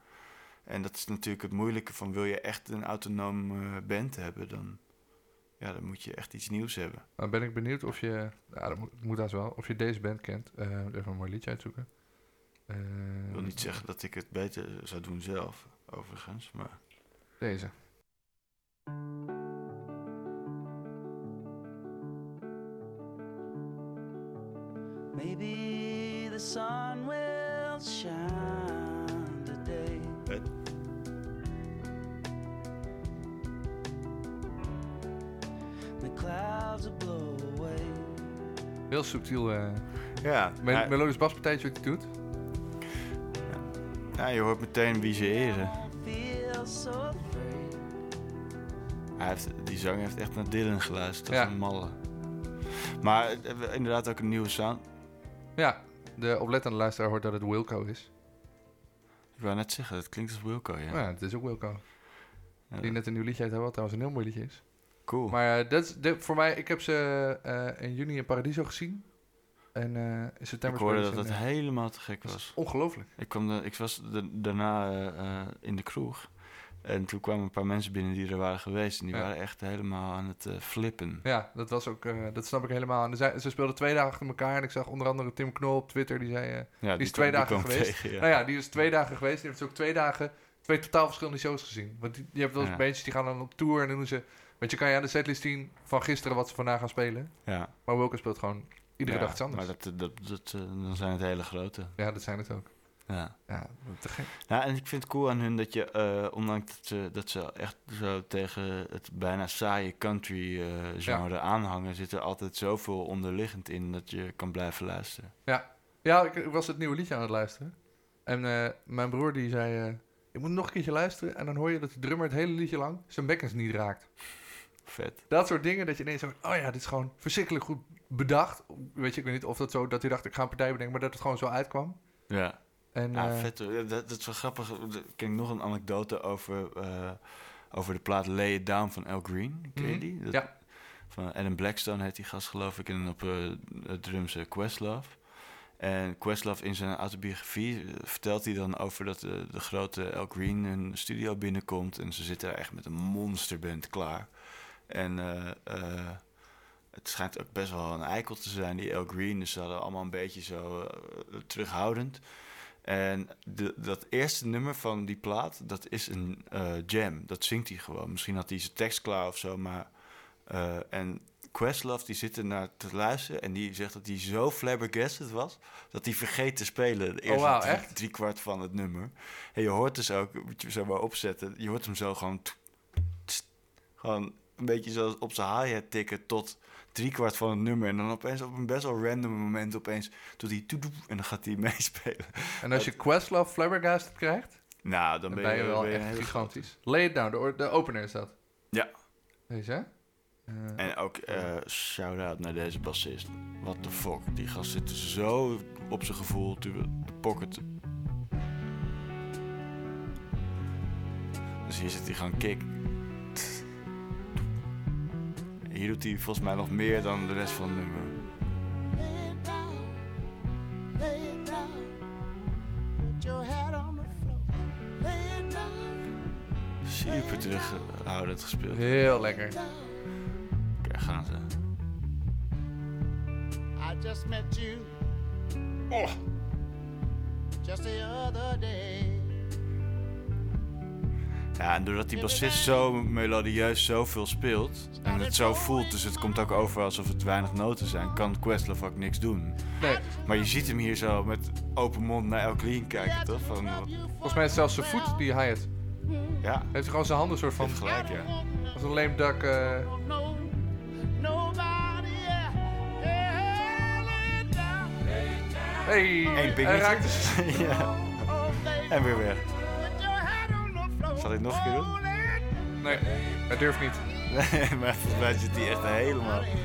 En dat is natuurlijk het moeilijke van... wil je echt een autonoom eh, band hebben, dan, ja, dan moet je echt iets nieuws hebben. dan ben ik benieuwd of je... Ja, dat moet, moet haast wel. Of je deze band kent. Eh, even een mooi liedje uitzoeken. Eh, Ik wil niet zeggen dat ik het beter zou doen zelf, overigens. Maar Deze. Maybe the sun will shine Heel subtiel eh ja, me- ja, melodisch baspartijtje wat hij doet. ja, je hoort meteen wie ze afraid. Hij heeft, die zanger heeft echt naar Dylan geluisterd, als Ja. een malle. Maar eh, inderdaad ook een nieuwe sound. Ja, de oplettende luisteraar hoort dat het Wilco is. Ik wou net zeggen, dat klinkt als Wilco, ja. Ja, het is ook Wilco. Ja, Die net een nieuw liedje uit wat trouwens een heel mooi liedje is. Cool. Maar eh, dat is de, voor mij, ik heb ze eh, in juni in Paradiso gezien. En eh in ik september hoorde dat het ze helemaal te gek was. Ongelooflijk. Ik, kwam de, ik was de- daarna in de kroeg. En toen kwamen een paar mensen binnen die er waren geweest. En die Ja. waren echt helemaal aan het flippen. Ja, dat was ook, dat snap ik helemaal. En zijn- ze speelden twee dagen achter elkaar. En ik zag onder andere Tim Knol op Twitter, die zei... Ja, is twee dagen geweest. tegen, ja. Nou ja, die is twee dagen geweest. Die heeft ook twee dagen twee totaal verschillende shows gezien. Want die, je hebt wel eens Ja. bandjes die gaan dan op tour en dan doen ze... Want je kan je aan de setlist zien van gisteren wat ze vandaag gaan spelen. ja. Maar Wilco speelt gewoon iedere Ja, dag iets anders. Maar dat, dat, dat, eh, dan zijn het hele grote. Ja, dat zijn het ook. Ja. Ja, te gek. Ja, en ik vind het cool aan hun dat je, eh, ondanks dat ze, dat ze echt zo tegen het bijna saaie country eh, genre aanhangen, zit er altijd zoveel onderliggend in dat je kan blijven luisteren. Ja, ik, ik was het nieuwe liedje aan het luisteren. En mijn broer die zei... eh ik moet nog een keertje luisteren. En dan hoor je dat de drummer het hele liedje lang zijn bekkens niet raakt. Vet. Dat soort dingen dat je ineens zo... Oh ja, dit is gewoon verschrikkelijk goed bedacht. Weet je, ik weet niet of dat zo... Dat hij dacht, ik ga een partij bedenken. Maar dat het gewoon zo uitkwam. Ja, En, ja eh, vet. Ja, Dat, dat is wel grappig. Ik ken nog een anekdote over, eh, over de plaat Lay It Down van Al Green. Ken je Mhm. die? Dat- Ja. Van Adam Blackstone heet die gast geloof ik. En op eh, drums eh, Questlove. En Questlove in zijn autobiografie eh, vertelt hij dan over dat eh, de grote Al Green een studio binnenkomt. En ze zitten daar echt met een monsterband klaar. En eh, het schijnt ook best wel een eikel te zijn, die Al Green. Dus ze hadden allemaal een beetje zo terughoudend. En de, dat eerste nummer van die plaat, dat is een jam. Dat zingt hij gewoon. Misschien had hij zijn tekst klaar of zo, maar... en Questlove, die zit er naar te luisteren... en die zegt dat hij zo flabbergasted was... dat hij vergeet te spelen de eerste wauw, drie, echt? drie kwart van het nummer. En je hoort dus ook, moet je zo maar opzetten... je hoort hem zo gewoon... gewoon een beetje zo op zijn hi-hat tikken tot driekwart van het nummer. En dan opeens op een best wel random moment opeens doet hij en dan gaat hij meespelen. en als je Questlove Flabbergasted krijgt... Nou, dan Dan ben je, wel ben je echt gigantisch. Lay it down, de, de opener is dat. Ja. Deze, hè? Eh, En ook eh shout-out naar deze bassist. What the fuck. Die gast zit zo op zijn gevoel te, te pocketen. Dus hier zit hij gewoon kick. Hier doet hij volgens mij nog meer dan de rest van het nummer. Super terughoudend gespeeld. heel lekker. Gaan ze. I just met you. Oh. Just the other day. Ja, en doordat die bassist zo melodieus zoveel speelt en het zo voelt, dus het komt ook over alsof het weinig noten zijn, kan Questlove ook niks doen. Nee, Maar je ziet hem hier zo met open mond naar El Clean kijken, toch? Van, wat- volgens mij is het zelfs zijn voet die hij het. ja, Heeft hij gewoon zijn handen soort van... heeft gelijk, ja. Als een lame duck... eh, hey, Eén hij pingetje. raakt dus- ja. Oh, En weer weg. Zal ik het nog een keer doen? Nee, dat durft niet. Nee, maar volgens mij zit hij echt helemaal... Thing.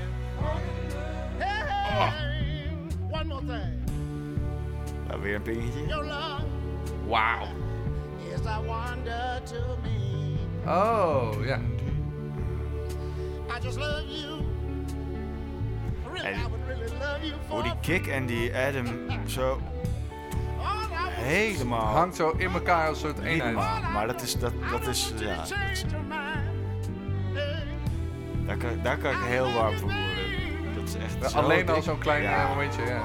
Nou, weer een pingetje. Wauw. is a wonder to me. Oh, ja. I just love you. En Hoe die kick en die Adam zo helemaal... Hangt zo in elkaar als een soort eenheid. maar dat is, dat, dat is, ja, dat is- daar, kan, daar kan ik heel warm voor worden. Dat is echt Alleen al zo'n klein Ja. eh, momentje, ja.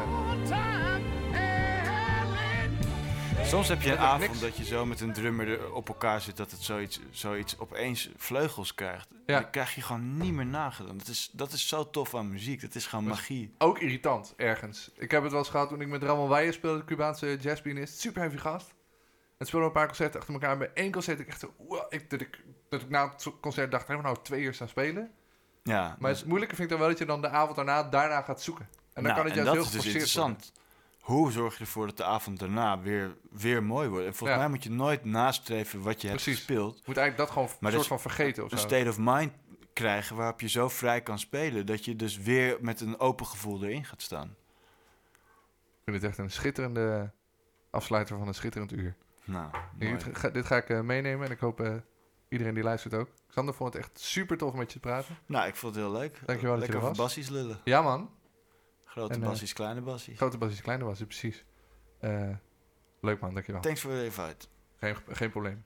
Soms heb je een Dat avond niks. dat je zo met een drummer er op elkaar zit dat het zoiets, zoiets opeens vleugels krijgt. Ja. Dat krijg je gewoon niet meer nagedaan. Dat is, dat is zo tof aan muziek. Dat is gewoon magie. Ook irritant, ergens. Ik heb het wel eens gehad toen ik met Ramon Weijer speelde, de Cubaanse jazzpianist. Super heavy gast. En speelde een paar concerten achter elkaar. En bij één concert ik echt zo... wow, ik, dat, ik, dat ik na het concert dacht, hebben we nou twee uur staan spelen? Ja, Maar het moeilijke vind ik dan wel dat je dan de avond daarna daarna gaat zoeken. En dan nou, kan het juist dat heel is dus interessant. Hoe zorg je ervoor dat de avond daarna weer, weer mooi wordt? En volgens Ja. mij moet je nooit nastreven wat je hebt gespeeld. Je moet eigenlijk dat gewoon een Maar soort dus van vergeten of Een zo. state of mind krijgen waarop je zo vrij kan spelen... dat je dus weer met een open gevoel erin gaat staan. Ik vind het echt een schitterende afsluiter van een schitterend uur. Nou. Dit ga, dit ga ik eh, meenemen en ik hoop eh, iedereen die luistert ook. Xander vond het echt super tof om met je te praten. nou, ik vond het heel leuk. Dankjewel dat je Lekker er was. bassies lullen. Ja man, Grote En, eh, bassies, kleine bassies. grote basis, kleine was precies. Eh, leuk man, dankjewel. Thanks voor de invite. Geen, geen probleem.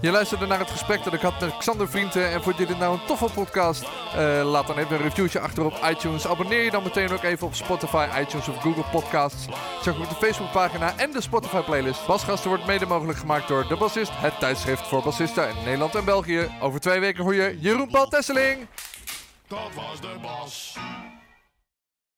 Je luisterde naar het gesprek dat ik had met Xander Vrienden. En vond je dit nou een toffe podcast? Eh, laat dan even een reviewtje achter op iTunes. Abonneer je dan meteen ook even op Spotify, iTunes of Google Podcasts. Check ook de Facebookpagina en de Spotify playlist. Basgasten wordt mede mogelijk gemaakt door De Bassist, het tijdschrift voor bassisten in Nederland en België. Over twee weken hoor je Jeroen Paul Tesseling. Dat was de bas.